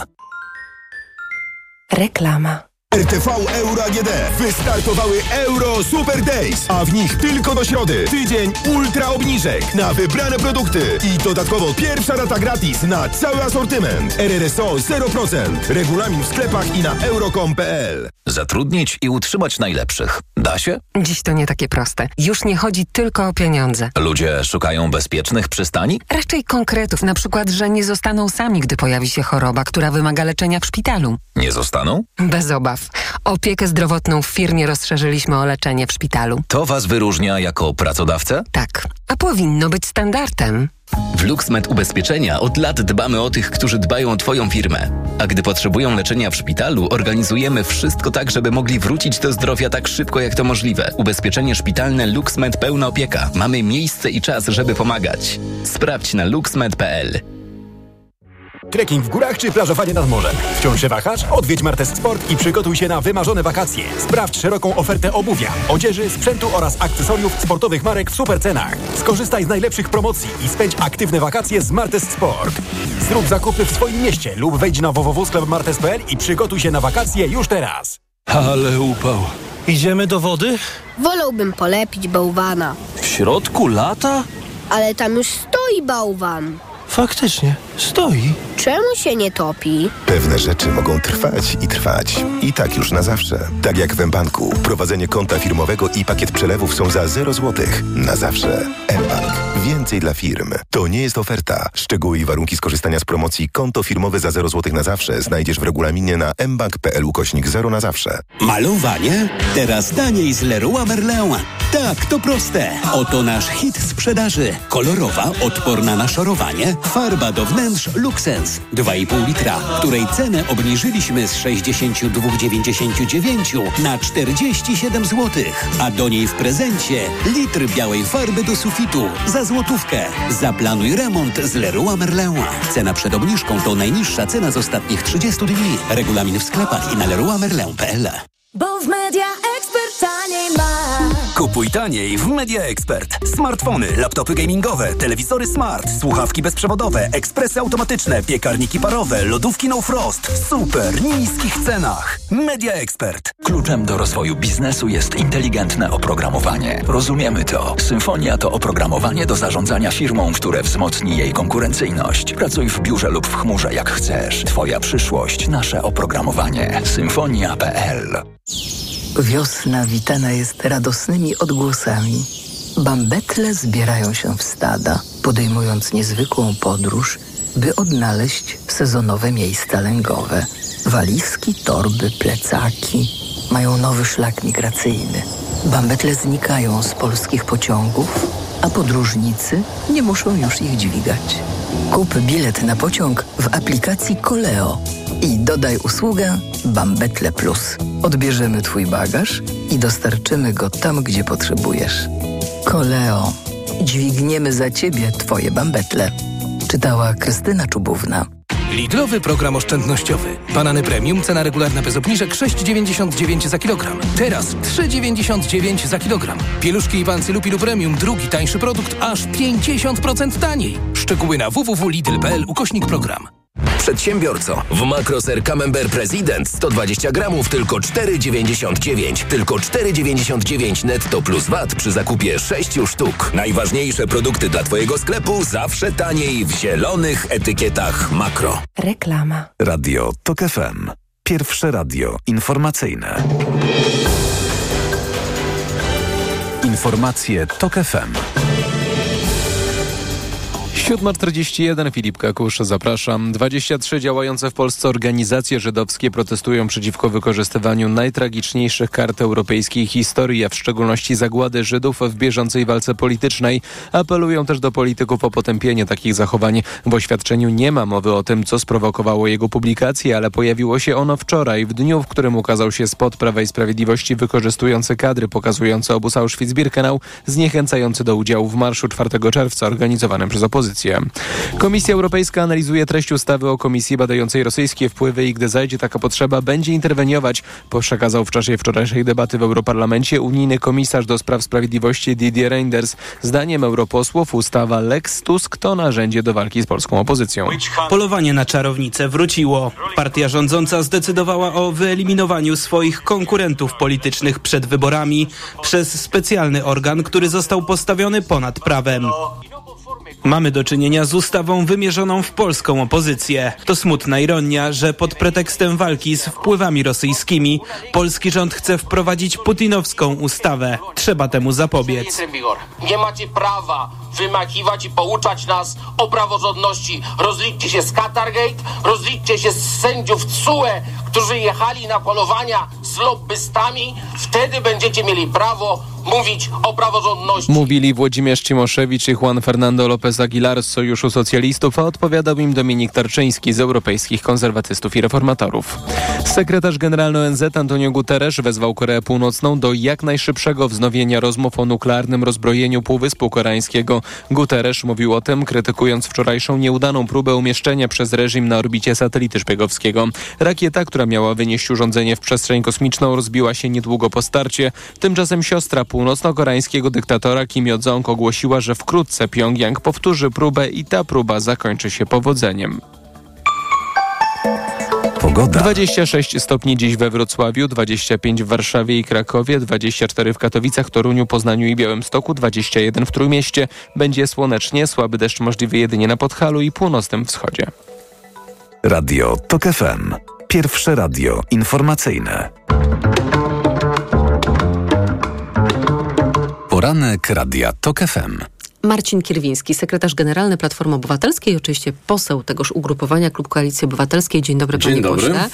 Reklama. RTV Euro AGD wystartowały Euro Super Days, a w nich tylko do środy tydzień ultra obniżek na wybrane produkty i dodatkowo pierwsza rata gratis na cały asortyment. RRSO 0%. Regulamin w sklepach i na euro.com.pl Zatrudnić i utrzymać najlepszych. Da się? Dziś to nie takie proste. Już nie chodzi tylko o pieniądze. Ludzie szukają bezpiecznych przystani? Raczej konkretów, na przykład, że nie zostaną sami, gdy pojawi się choroba, która wymaga leczenia w szpitalu. Nie zostaną? Bez obaw. Opiekę zdrowotną w firmie rozszerzyliśmy o leczenie w szpitalu. To was wyróżnia jako pracodawcę? Tak. A powinno być standardem. W LuxMed Ubezpieczenia od lat dbamy o tych, którzy dbają o Twoją firmę. A gdy potrzebują leczenia w szpitalu, organizujemy wszystko tak, żeby mogli wrócić do zdrowia tak szybko, jak to możliwe. Ubezpieczenie szpitalne LuxMed pełna opieka. Mamy miejsce i czas, żeby pomagać. Sprawdź na luxmed.pl. Trekking w górach czy plażowanie nad morzem? Wciąż się wahasz? Odwiedź Martes Sport i przygotuj się na wymarzone wakacje. Sprawdź szeroką ofertę obuwia, odzieży, sprzętu oraz akcesoriów sportowych marek w super cenach. Skorzystaj z najlepszych promocji i spędź aktywne wakacje z Martes Sport. Zrób zakupy w swoim mieście lub wejdź na www.martes.pl i przygotuj się na wakacje już teraz. Ale upał. Idziemy do wody? Wolałbym polepić bałwana. W środku lata? Ale tam już stoi bałwan. Faktycznie, stoi. Czemu się nie topi? Pewne rzeczy mogą trwać i trwać. I tak już na zawsze. Tak jak w mBanku. Prowadzenie konta firmowego i pakiet przelewów są za 0 zł. Na zawsze. mBank. Więcej dla firm. To nie jest oferta. Szczegóły i warunki skorzystania z promocji konto firmowe za 0 zł na zawsze znajdziesz w regulaminie na mbank.pl ukośnik 0 na zawsze. Malowanie? Teraz taniej z Leroy Merlin. Tak, to proste. Oto nasz hit sprzedaży. Kolorowa, odporna na szorowanie, farba do wnętrz Luxens 2,5 litra, której cenę obniżyliśmy z 62,99 na 47 zł. A do niej w prezencie litr białej farby do sufitu za złotówkę. Zaplanuj remont z Leroy Merlin. Cena przed obniżką to najniższa cena z ostatnich 30 dni. Regulamin w sklepach i na leroymerlin.pl. Bo w Media Expert taniej ma. Kupuj taniej w Media Expert. Smartfony, laptopy gamingowe, telewizory smart, słuchawki bezprzewodowe, ekspresy automatyczne, piekarniki parowe, lodówki no frost w super niskich cenach. Media Expert. Kluczem do rozwoju biznesu jest inteligentne oprogramowanie. Rozumiemy to. Symfonia to oprogramowanie do zarządzania firmą, które wzmocni jej konkurencyjność. Pracuj w biurze lub w chmurze jak chcesz. Twoja przyszłość, nasze oprogramowanie. Symfonia.pl Wiosna witana jest radosnymi odgłosami. Bambetle zbierają się w stada, podejmując niezwykłą podróż, by odnaleźć sezonowe miejsca lęgowe. Walizki, torby, plecaki mają nowy szlak migracyjny. Bambetle znikają z polskich pociągów, a podróżnicy nie muszą już ich dźwigać. Kup bilet na pociąg w aplikacji Koleo i dodaj usługę Bambetle Plus. Odbierzemy Twój bagaż i dostarczymy go tam, gdzie potrzebujesz. Koleo. Dźwigniemy za Ciebie Twoje bambetle. Czytała Krystyna Czubówna. Lidlowy program oszczędnościowy. Banany premium, cena regularna bez obniżek 6,99 za kilogram. Teraz 3,99 za kilogram. Pieluszki i pancy Lupilu Premium, drugi tańszy produkt, aż 50% taniej. Szczegóły na www.lidl.pl ukośnik program. Przedsiębiorco, w Makroser Camembert President 120 gramów tylko 4,99. Tylko 4,99 netto plus VAT przy zakupie 6 sztuk. Najważniejsze produkty dla Twojego sklepu zawsze taniej w zielonych etykietach Makro. Reklama. Radio TOK FM. Pierwsze radio informacyjne. Informacje TOK FM. 7.41 Filip Kakusz, zapraszam. 23 działające w Polsce organizacje żydowskie protestują przeciwko wykorzystywaniu najtragiczniejszych kart europejskiej historii, a w szczególności zagłady Żydów w bieżącej walce politycznej. Apelują też do polityków o potępienie takich zachowań. W oświadczeniu nie ma mowy o tym, co sprowokowało jego publikację, ale pojawiło się ono wczoraj, w dniu, w którym ukazał się spot Prawa i Sprawiedliwości wykorzystujący kadry pokazujące obóz Auschwitz-Birkenau, zniechęcający do udziału w marszu 4 czerwca organizowanym przez opozycję. Komisja Europejska analizuje treść ustawy o komisji badającej rosyjskie wpływy i gdy zajdzie taka potrzeba, będzie interweniować, przekazał w czasie wczorajszej debaty w Europarlamencie unijny komisarz do spraw sprawiedliwości Didier Reinders. Zdaniem europosłów ustawa Lex Tusk to narzędzie do walki z polską opozycją. Polowanie na czarownicę wróciło. Partia rządząca zdecydowała o wyeliminowaniu swoich konkurentów politycznych przed wyborami przez specjalny organ, który został postawiony ponad prawem. Mamy do czynienia z ustawą wymierzoną w polską opozycję. To smutna ironia, że pod pretekstem walki z wpływami rosyjskimi polski rząd chce wprowadzić putinowską ustawę. Trzeba temu zapobiec. Nie macie prawa wymakiwać i pouczać nas o praworządności. Rozliczcie się z Qatargate, rozliczcie się z sędziów CUE, którzy jechali na polowania z lobbystami. Wtedy będziecie mieli prawo mówić o praworządności. Mówili Włodzimierz Cimoszewicz i Juan Fernando López Aguilar z Sojuszu Socjalistów, a odpowiadał im Dominik Tarczyński z Europejskich Konserwatystów i Reformatorów. Sekretarz generalny ONZ Antonio Guterres wezwał Koreę Północną do jak najszybszego wznowienia rozmów o nuklearnym rozbrojeniu Półwyspu Koreańskiego. Guterres mówił o tym, krytykując wczorajszą nieudaną próbę umieszczenia przez reżim na orbicie satelity szpiegowskiego. Rakieta, która miała wynieść urządzenie w przestrzeń kosmiczną, rozbiła się niedługo po starcie. Tymczasem siostra północno-koreańskiego dyktatora Kim Jong-un ogłosiła, że wkrótce Pjongjang powtórzy próbę i ta próba zakończy się powodzeniem. Pogoda. 26 stopni dziś we Wrocławiu, 25 w Warszawie i Krakowie, 24 w Katowicach, Toruniu, Poznaniu i Białymstoku, 21 w Trójmieście. Będzie słonecznie, słaby deszcz możliwy jedynie na Podhalu i północnym wschodzie. Radio TOK FM. Pierwsze radio informacyjne. Poranek Radia TOK FM. Marcin Kierwiński, sekretarz generalny Platformy Obywatelskiej, oczywiście poseł tegoż ugrupowania Klub Koalicji Obywatelskiej. Dzień dobry, Dzień panie dobry. pośle.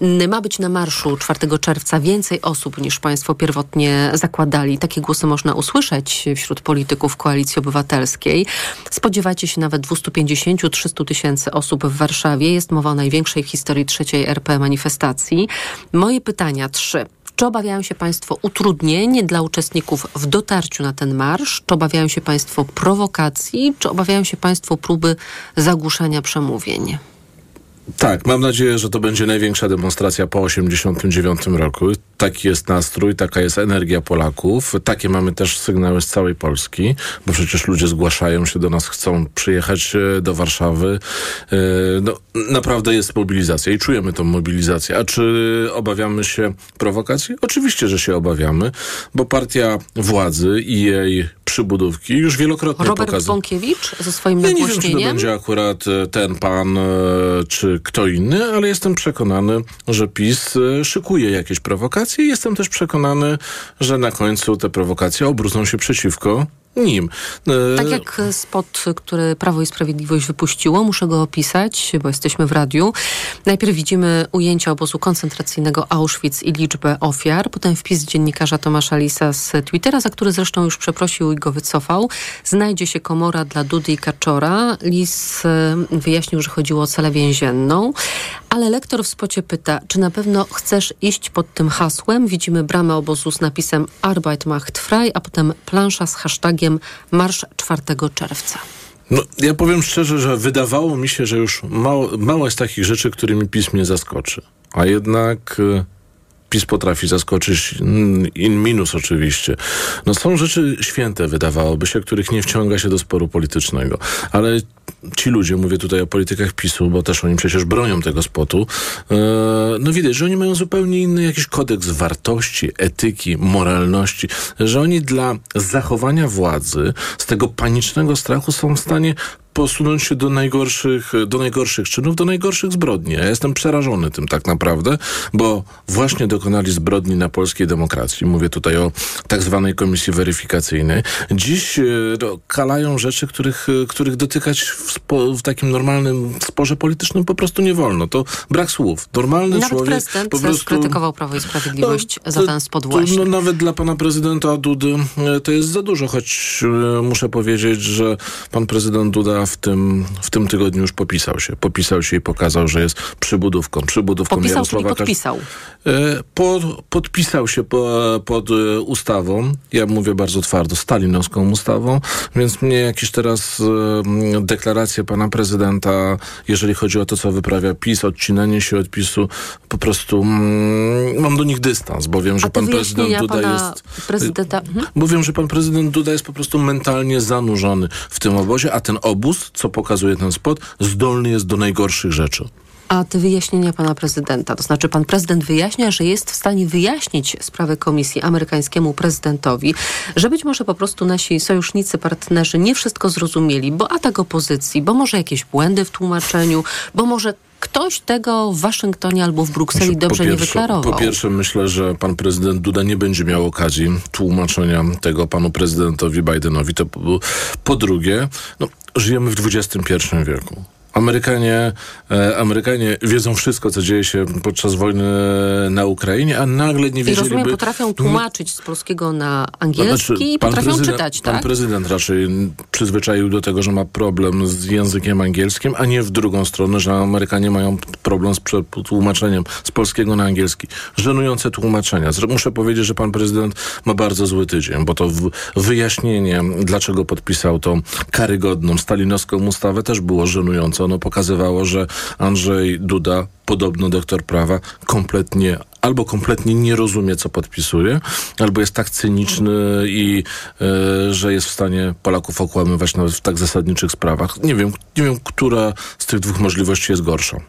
Mm, Ma być na marszu 4 czerwca więcej osób niż państwo pierwotnie zakładali. Takie głosy można usłyszeć wśród polityków Koalicji Obywatelskiej. Spodziewacie się nawet 250-300 tysięcy osób w Warszawie. Jest mowa o największej w historii trzeciej RP manifestacji. Moje pytania trzy. Czy obawiają się Państwo utrudnień dla uczestników w dotarciu na ten marsz? Czy obawiają się Państwo prowokacji? Czy obawiają się Państwo próby zagłuszania przemówień? Tak, mam nadzieję, że to będzie największa demonstracja po 1989 roku. Taki jest nastrój, taka jest energia Polaków. Takie mamy też sygnały z całej Polski, bo przecież ludzie zgłaszają się do nas, chcą przyjechać e, do Warszawy. E, No, naprawdę jest mobilizacja i czujemy tą mobilizację. A czy obawiamy się prowokacji? Oczywiście, że się obawiamy, bo partia władzy i jej przybudówki już wielokrotnie Robert pokazała. Bąkiewicz ze swoim Ja nie wiem, czy to będzie akurat e, ten pan, czy kto inny, ale jestem przekonany, że PiS e, szykuje jakieś prowokacje i jestem też przekonany, że na końcu te prowokacje obrócą się przeciwko nim. E, Tak jak spot, który Prawo i Sprawiedliwość wypuściło, muszę go opisać, bo jesteśmy w radiu. Najpierw widzimy ujęcia obozu koncentracyjnego Auschwitz i liczbę ofiar, potem wpis dziennikarza Tomasza Lisa z Twittera, za który zresztą już przeprosił i go wycofał. Znajdzie się komora dla Dudy i Kaczora. Lis e, wyjaśnił, że chodziło o celę więzienną, ale lektor w spocie pyta, czy na pewno chcesz iść pod tym hasłem? Widzimy bramę obozu z napisem Arbeit macht frei, a potem plansza z hashtagiem Marsz 4 czerwca. No, ja powiem szczerze, że wydawało mi się, że już mało, mało jest takich rzeczy, którymi PiS mnie zaskoczy. A jednak e, PiS potrafi zaskoczyć in minus oczywiście. No są rzeczy święte, wydawałoby się, których nie wciąga się do sporu politycznego. Ale ci ludzie, mówię tutaj o politykach PiSu, bo też oni przecież bronią tego spotu, e, no widać, że oni mają zupełnie inny jakiś kodeks wartości, etyki, moralności, że oni dla zachowania władzy z tego panicznego strachu są w stanie posunąć się do najgorszych, do najgorszych czynów, do najgorszych zbrodni. Ja jestem przerażony tym tak naprawdę, bo właśnie dokonali zbrodni na polskiej demokracji. Mówię tutaj o tak zwanej komisji weryfikacyjnej. Dziś e, no, kalają rzeczy, których, e, których dotykać w, spo, w takim normalnym sporze politycznym po prostu nie wolno. To brak słów. Normalny Nawet człowiek prezydent po prostu... krytykował Prawo i Sprawiedliwość za to- ten to, właśnie. No, nawet dla pana prezydenta Dudy e, to jest za dużo, choć e, muszę powiedzieć, że pan prezydent Duda w tym, w tym tygodniu już popisał się. Popisał się i pokazał, że jest przybudówką. Przybudówką Popisał, czyli Jarosława Kaczy- podpisał. E, Po, podpisał się po, pod ustawą, ja mówię bardzo twardo, stalinowską ustawą, więc mnie jakieś teraz m, deklaracje pana prezydenta, jeżeli chodzi o to, co wyprawia PiS, odcinanie się od PiSu, po prostu mm, mam do nich dystans, bo wiem, że pan prezydent Duda jest... prezydenta... Mhm. Bo wiem, że pan prezydent Duda jest po prostu mentalnie zanurzony w tym obozie, a ten obóz, co pokazuje ten spot, zdolny jest do najgorszych rzeczy. A te wyjaśnienia pana prezydenta, to znaczy pan prezydent wyjaśnia, że jest w stanie wyjaśnić sprawę komisji amerykańskiemu prezydentowi, że być może po prostu nasi sojusznicy, partnerzy nie wszystko zrozumieli, bo atak opozycji, bo może jakieś błędy w tłumaczeniu, bo może ktoś tego w Waszyngtonie albo w Brukseli Znaczy, dobrze po nie pierwsze, wyklarował. Po pierwsze, myślę, że pan prezydent Duda nie będzie miał okazji tłumaczenia tego panu prezydentowi Bidenowi. To po, po drugie, no, żyjemy w XXI wieku. Amerykanie, e, Amerykanie wiedzą wszystko, co dzieje się podczas wojny na Ukrainie, a nagle nie I wiedzieliby... rozumiem, potrafią tłumaczyć z polskiego na angielski Znaczy, i pan potrafią czytać, Pan tak? prezydent raczej przyzwyczaił do tego, że ma problem z językiem angielskim, a nie w drugą stronę, że Amerykanie mają problem z tłumaczeniem z polskiego na angielski. Żenujące tłumaczenia. Muszę powiedzieć, że pan prezydent ma bardzo zły tydzień, bo to wyjaśnienie, dlaczego podpisał tą karygodną stalinowską ustawę też było żenujące. Ono pokazywało, że Andrzej Duda, podobno doktor prawa, kompletnie albo kompletnie nie rozumie, co podpisuje, albo jest tak cyniczny i e, że jest w stanie Polaków okłamywać nawet w tak zasadniczych sprawach. Nie wiem, nie wiem, która z tych dwóch możliwości jest gorsza.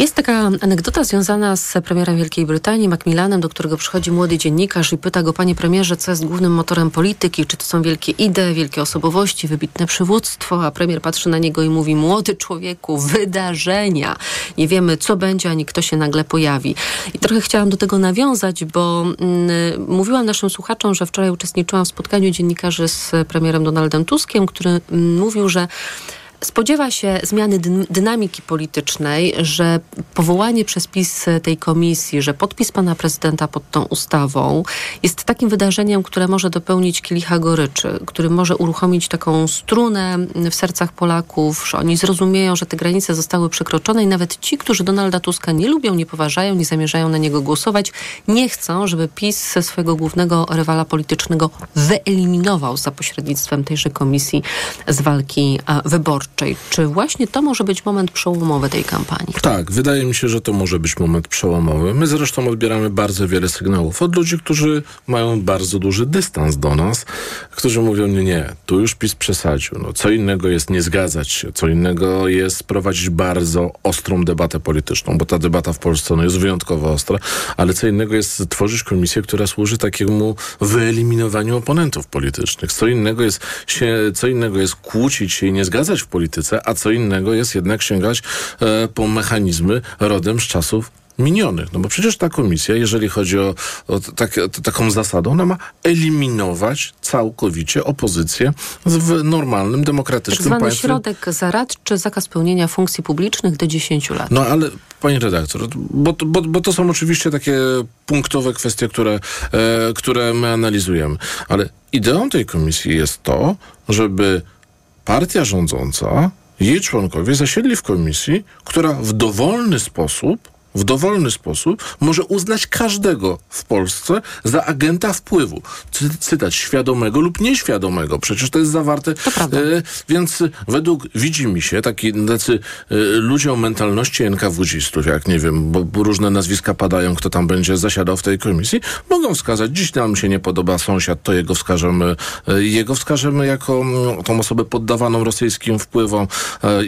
Jest taka anegdota związana z premierem Wielkiej Brytanii, Macmillanem, do którego przychodzi młody dziennikarz i pyta go, panie premierze, co jest głównym motorem polityki? Czy to są wielkie idee, wielkie osobowości, wybitne przywództwo? A premier patrzy na niego i mówi, młody człowieku, wydarzenia. Nie wiemy, co będzie, ani kto się nagle pojawi. I trochę chciałam do tego nawiązać, bo mm, mówiłam naszym słuchaczom, że wczoraj uczestniczyłam w spotkaniu dziennikarzy z premierem Donaldem Tuskiem, który mm, mówił, że Spodziewa się zmiany dyn- dynamiki politycznej, że powołanie przez PiS tej komisji, że podpis pana prezydenta pod tą ustawą jest takim wydarzeniem, które może dopełnić kielicha goryczy, który może uruchomić taką strunę w sercach Polaków, że oni zrozumieją, że te granice zostały przekroczone i nawet ci, którzy Donalda Tuska nie lubią, nie poważają, nie zamierzają na niego głosować, nie chcą, żeby PiS swojego głównego rywala politycznego wyeliminował za pośrednictwem tejże komisji z walki a, wyborczej. Czy właśnie to może być moment przełomowy tej kampanii? Tak, wydaje mi się, że to może być moment przełomowy. My zresztą odbieramy bardzo wiele sygnałów od ludzi, którzy mają bardzo duży dystans do nas, którzy mówią, nie, nie, tu już PiS przesadził. No, co innego jest nie zgadzać się, co innego jest prowadzić bardzo ostrą debatę polityczną, bo ta debata w Polsce no, jest wyjątkowo ostra, ale co innego jest tworzyć komisję, która służy takiemu wyeliminowaniu oponentów politycznych. Co innego jest, się, co innego jest kłócić się i nie zgadzać w polityce, a co innego jest jednak sięgać e, po mechanizmy rodem z czasów minionych. No bo przecież ta komisja, jeżeli chodzi o, o tak, taką zasadę, ona ma eliminować całkowicie opozycję w normalnym, Tak demokratycznym zwany państwie. środek zaradczy, zakaz pełnienia funkcji publicznych do 10 lat. No ale pani redaktor, bo, to- bo, bo to są oczywiście takie punktowe kwestie, które, e, które my analizujemy. Ale ideą tej komisji jest to, żeby partia rządząca, jej członkowie zasiedli w komisji, która w dowolny sposób w dowolny sposób może uznać każdego w Polsce za agenta wpływu. Cy, cytat świadomego lub nieświadomego. Przecież to jest zawarte. E, więc według widzi mi się taki tacy e, ludzie o mentalności NKWdzistów, jak nie wiem, bo, bo różne nazwiska padają, kto tam będzie zasiadał w tej komisji, mogą wskazać, dziś nam się nie podoba sąsiad, to jego wskażemy, e, jego wskażemy jako mm, tą osobę poddawaną rosyjskim wpływom,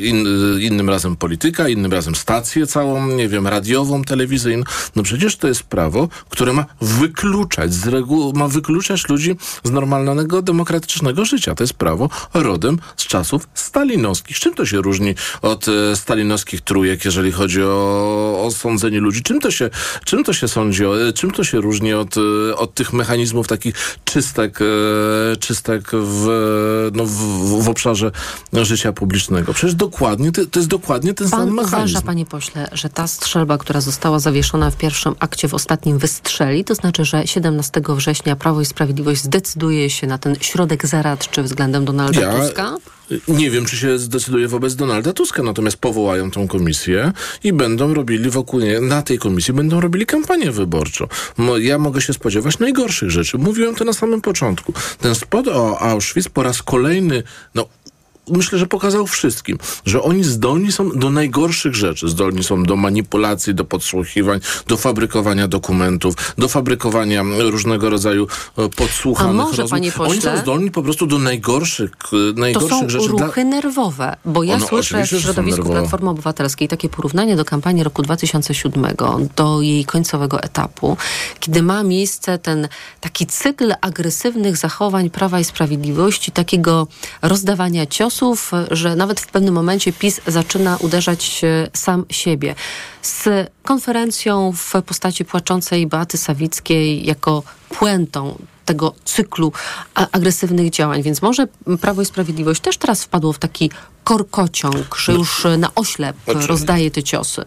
in, innym razem polityka, innym razem stację całą, nie wiem, radiową, telewizyjną. No przecież to jest prawo, które ma wykluczać z reguły, ma wykluczać ludzi z normalnego, demokratycznego życia. To jest prawo rodem z czasów stalinowskich. Czym to się różni od e, stalinowskich trójek, jeżeli chodzi o, o sądzenie ludzi? Czym to się, czym to się sądzi, o, e, czym to się różni od, e, od tych mechanizmów takich czystek, e, czystek w, no, w, w obszarze życia publicznego? Przecież dokładnie, to, to jest dokładnie ten sam Pan mechanizm. uważa, panie pośle, że ta strzelba, która została zawieszona w pierwszym akcie, w ostatnim wystrzeli? To znaczy, że 17 września Prawo i Sprawiedliwość zdecyduje się na ten środek zaradczy względem Donalda Ja- Tuska? Nie wiem, czy się zdecyduje wobec Donalda Tuska, natomiast powołają tą komisję i będą robili wokół niej, na tej komisji będą robili kampanię wyborczą. Ja mogę się spodziewać najgorszych rzeczy. Mówiłem to na samym początku. Ten spot o Auschwitz po raz kolejny, no myślę, że pokazał wszystkim, że oni zdolni są do najgorszych rzeczy. Zdolni są do manipulacji, do podsłuchiwań, do fabrykowania dokumentów, do fabrykowania różnego rodzaju e, podsłuchanych A może, rozmów. panie pośle, Oni są zdolni po prostu do najgorszych, e, To najgorszych są rzeczy. dla- ruchy nerwowe, bo ja Ono słyszę w środowisku. Platformy Obywatelskiej takie porównanie do kampanii roku 2007, do jej końcowego etapu, kiedy ma miejsce ten taki cykl agresywnych zachowań Prawa i Sprawiedliwości, takiego rozdawania ciosów, że nawet w pewnym momencie PiS zaczyna uderzać e, sam siebie. Z konferencją w postaci płaczącej Beaty Sawickiej jako puentą tego cyklu agresywnych działań. Więc może Prawo i Sprawiedliwość też teraz wpadło w taki korkociąg, że już e, na oślep Znaczy- rozdaje te ciosy.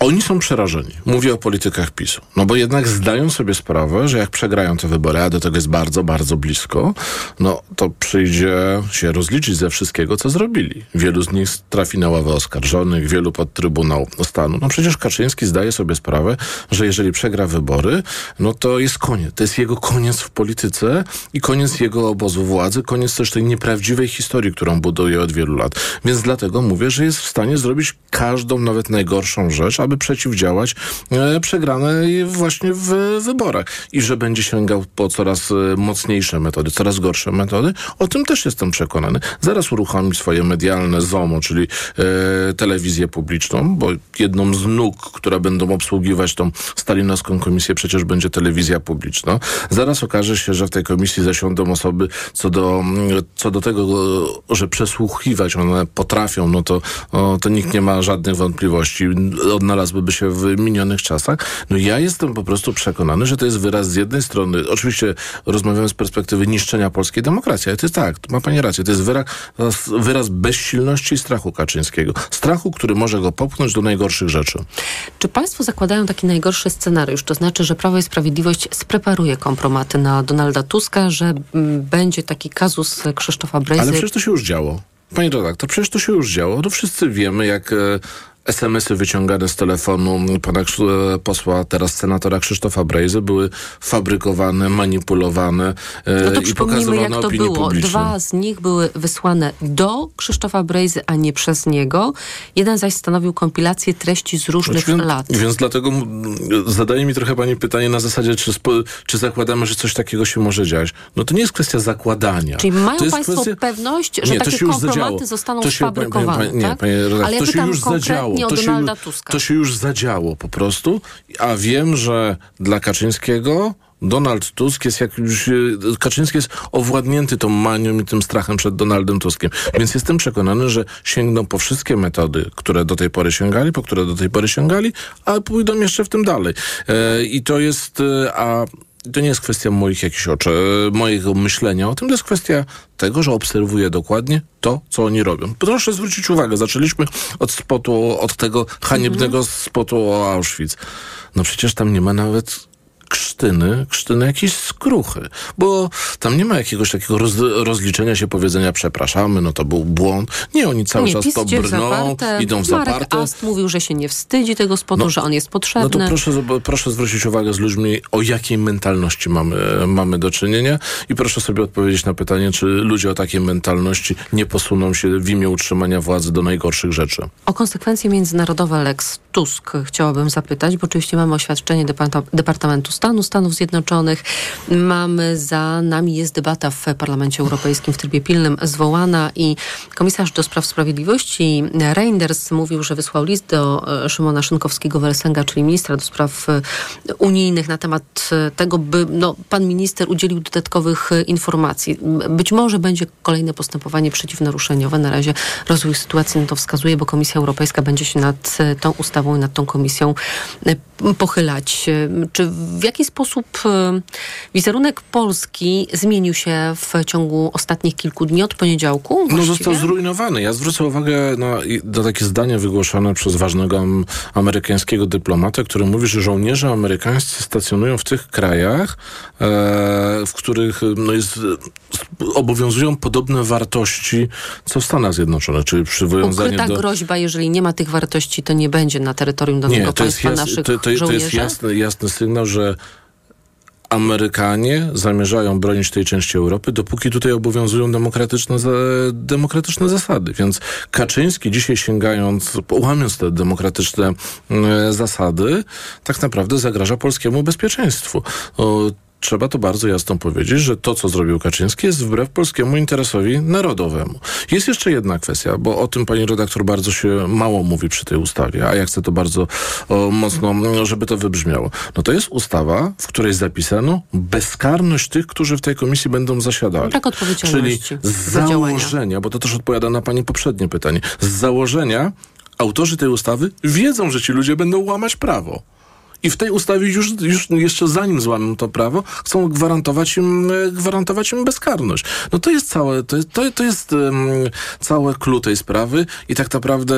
Oni są przerażeni. Mówię o politykach PiSu. No bo jednak zdają sobie sprawę, że jak przegrają te wybory, a do tego jest bardzo, bardzo blisko, no to przyjdzie się rozliczyć ze wszystkiego, co zrobili. Wielu z nich trafi na ławę oskarżonych, wielu pod Trybunał Stanu. No przecież Kaczyński zdaje sobie sprawę, że jeżeli przegra wybory, no to jest koniec. To jest jego koniec w polityce i koniec jego obozu władzy, koniec też tej nieprawdziwej historii, którą buduje od wielu lat. Więc dlatego mówię, że jest w stanie zrobić każdą, nawet najgorszą rzecz, aby przeciwdziałać e, przegranej właśnie w wyborach. I że będzie sięgał po coraz e, mocniejsze metody, coraz gorsze metody, o tym też jestem przekonany. Zaraz uruchomi swoje medialne ZOMO, czyli e, telewizję publiczną, bo jedną z nóg, która będą obsługiwać tą stalinowską komisję, przecież będzie telewizja publiczna. Zaraz okaże się, że w tej komisji zasiądą osoby, co do, mm, co do tego, e, że przesłuchiwać one potrafią, no to, o, to nikt nie ma żadnych wątpliwości. Odnalazłyby się w minionych czasach. No ja jestem po prostu przekonany, że to jest wyraz z jednej strony, oczywiście rozmawiamy z perspektywy niszczenia polskiej demokracji, ale to jest tak, ma pani rację, to jest wyraz, wyraz bezsilności i strachu Kaczyńskiego. Strachu, który może go popchnąć do najgorszych rzeczy. Czy państwo zakładają taki najgorszy scenariusz? To znaczy, że Prawo i Sprawiedliwość spreparuje kompromaty na Donalda Tuska, że mm, będzie taki kazus Krzysztofa Brejzy. Ale przecież to się już działo. Panie redaktor, przecież to się już działo. To wszyscy wiemy, jak e, SMS-y wyciągane z telefonu pana e, posła, teraz senatora Krzysztofa Brejzy były fabrykowane, manipulowane e, No to i pokazywane jak to opinii było. publicznej. Dwa z nich były wysłane do Krzysztofa Brejzy, a nie przez niego. Jeden zaś stanowił kompilację treści z różnych Znaczy, lat. Więc dlatego zadaje mi trochę pani pytanie na zasadzie, czy, czy zakładamy, że coś takiego się może dziać. No to nie jest kwestia zakładania. Czyli mają państwo kwestia... pewność, że Nie, takie kompromaty zadziało. zostaną To się- sfabrykowane, panie- panie- nie, tak? panie redaktor, Ale ja to się już konkretnie zadziało. To się, już- to się już zadziało po prostu, a wiem, że dla Kaczyńskiego Donald Tusk jest jakimś... e, Kaczyński jest owładnięty tą manią i tym strachem przed Donaldem Tuskiem. Więc jestem przekonany, że sięgną po wszystkie metody, które do tej pory sięgali, po które do tej pory sięgali, a pójdą jeszcze w tym dalej. E, I to jest... e, A to nie jest kwestia moich jakichś oczy, e, mojego myślenia o tym, to jest kwestia tego, że obserwuję dokładnie to, co oni robią. Proszę zwrócić uwagę, zaczęliśmy od spotu, od tego haniebnego spotu o Auschwitz. No przecież tam nie ma nawet krztyny, krztyny jakiejś skruchy, bo tam nie ma jakiegoś takiego roz, rozliczenia się, powiedzenia przepraszamy, no to był błąd. Nie, oni cały nie, czas to brną, zaparte. idą w Marek zaparte. Ast mówił, że się nie wstydzi tego spodu, No, że on jest potrzebny. No to proszę, proszę zwrócić uwagę z ludźmi, o jakiej mentalności mamy, mamy do czynienia i proszę sobie odpowiedzieć na pytanie, czy ludzie o takiej mentalności nie posuną się w imię utrzymania władzy do najgorszych rzeczy. O konsekwencje międzynarodowe Lex Tusk chciałabym zapytać, bo oczywiście mamy oświadczenie Departa- Departamentu Stanu Stanów Zjednoczonych. Mamy za nami jest debata w Parlamencie Europejskim w trybie pilnym zwołana i komisarz do spraw sprawiedliwości Reinders mówił, że wysłał list do e, Szymona Szynkowskiego-Welsenga, czyli ministra do spraw e, unijnych na temat e, tego, by no, pan minister udzielił dodatkowych informacji. Być może będzie kolejne postępowanie przeciwnaruszeniowe. Na razie rozwój sytuacji na to wskazuje, bo Komisja Europejska będzie się nad tą ustawą i nad tą komisją e, pochylać. Czy w jaki sposób e, wizerunek Polski zmienił się w ciągu ostatnich kilku dni od poniedziałku? No właściwie? został zrujnowany. Ja zwrócę uwagę na, na takie zdanie wygłoszone przez ważnego am, amerykańskiego dyplomatę, który mówi, że żołnierze amerykańscy stacjonują w tych krajach, e, w których no jest, obowiązują podobne wartości, co w Stanach Zjednoczonych, czyli przywiązanie Ukryta do... groźba, jeżeli nie ma tych wartości, to nie będzie na terytorium danego Nie, to jest, państwa jas, naszych to, to, to jest jasny, jasny sygnał, że Amerykanie zamierzają bronić tej części Europy, dopóki tutaj obowiązują demokratyczne, demokratyczne zasady. Więc Kaczyński dzisiaj sięgając, łamiąc te demokratyczne e, zasady, tak naprawdę zagraża polskiemu bezpieczeństwu. Trzeba to bardzo jasno powiedzieć, że to, co zrobił Kaczyński, jest wbrew polskiemu interesowi narodowemu. Jest jeszcze jedna kwestia, bo o tym pani redaktor bardzo się mało mówi przy tej ustawie, a ja chcę to bardzo o, mocno, żeby to wybrzmiało. No to jest ustawa, w której zapisano bezkarność tych, którzy w tej komisji będą zasiadali. Brak Czyli odpowiedzialności z za działania. założenia, bo to też odpowiada na pani poprzednie pytanie, z założenia autorzy tej ustawy wiedzą, że ci ludzie będą łamać prawo. I w tej ustawie już, już jeszcze zanim złamią to prawo, chcą gwarantować im, e, gwarantować im bezkarność. No to jest całe, to, jest- to, to jest um, całe clue tej sprawy i tak naprawdę,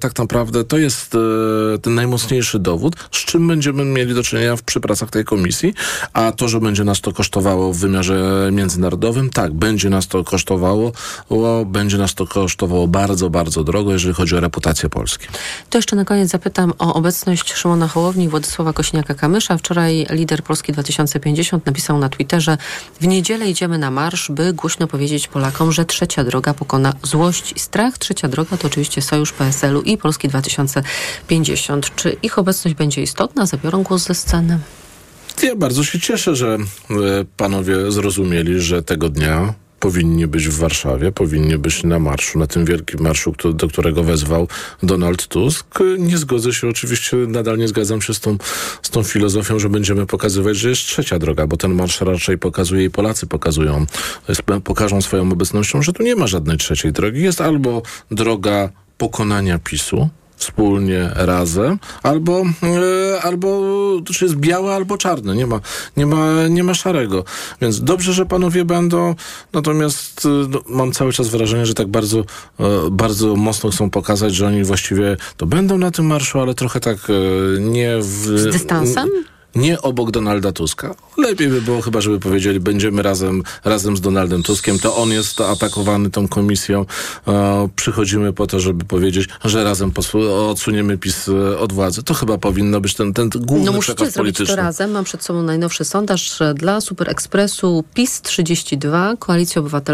tak naprawdę to jest e, ten najmocniejszy dowód, z czym będziemy mieli do czynienia w, przy pracach tej komisji, a to, że będzie nas to kosztowało w wymiarze międzynarodowym, tak, będzie nas to kosztowało, o, będzie nas to kosztowało bardzo, bardzo drogo, jeżeli chodzi o reputację Polski. To jeszcze na koniec zapytam o obecność Szymona Hołowni i Władysława Kośniaka-Kamysza. Wczoraj lider Polski 2050 napisał na Twitterze w niedzielę idziemy na marsz, by głośno powiedzieć Polakom, że trzecia droga pokona złość i strach. Trzecia droga to oczywiście Sojusz PSL-u i Polski 2050. Czy ich obecność będzie istotna? Zabiorą głos ze sceny. Ja bardzo się cieszę, że e, panowie zrozumieli, że tego dnia powinni być w Warszawie, powinni być na marszu, na tym wielkim marszu, do którego wezwał Donald Tusk. Nie zgodzę się, oczywiście nadal nie zgadzam się z tą, z tą filozofią, że będziemy pokazywać, że jest trzecia droga, bo ten marsz raczej pokazuje i Polacy pokazują, pokażą swoją obecnością, że tu nie ma żadnej trzeciej drogi. Jest albo droga pokonania PiSu, wspólnie, razem, albo, e, albo czy jest białe, albo czarne. Nie ma, nie ma, nie ma szarego. Więc dobrze, że panowie będą, natomiast no, mam cały czas wrażenie, że tak bardzo, e, bardzo mocno chcą pokazać, że oni właściwie to będą na tym marszu, ale trochę tak nie w... Z dystansem? Nie obok Donalda Tuska. Lepiej by było chyba, żeby powiedzieli, będziemy razem, razem z Donaldem Tuskiem. To on jest atakowany tą komisją. E, przychodzimy po to, żeby powiedzieć, że razem odsuniemy PiS e, od władzy. To chyba powinno być ten, ten główny No musicie przekaz zrobić polityczny. to razem. Mam przed sobą najnowszy sondaż e, dla Super Expressu PiS 32, Koalicja Obywatelska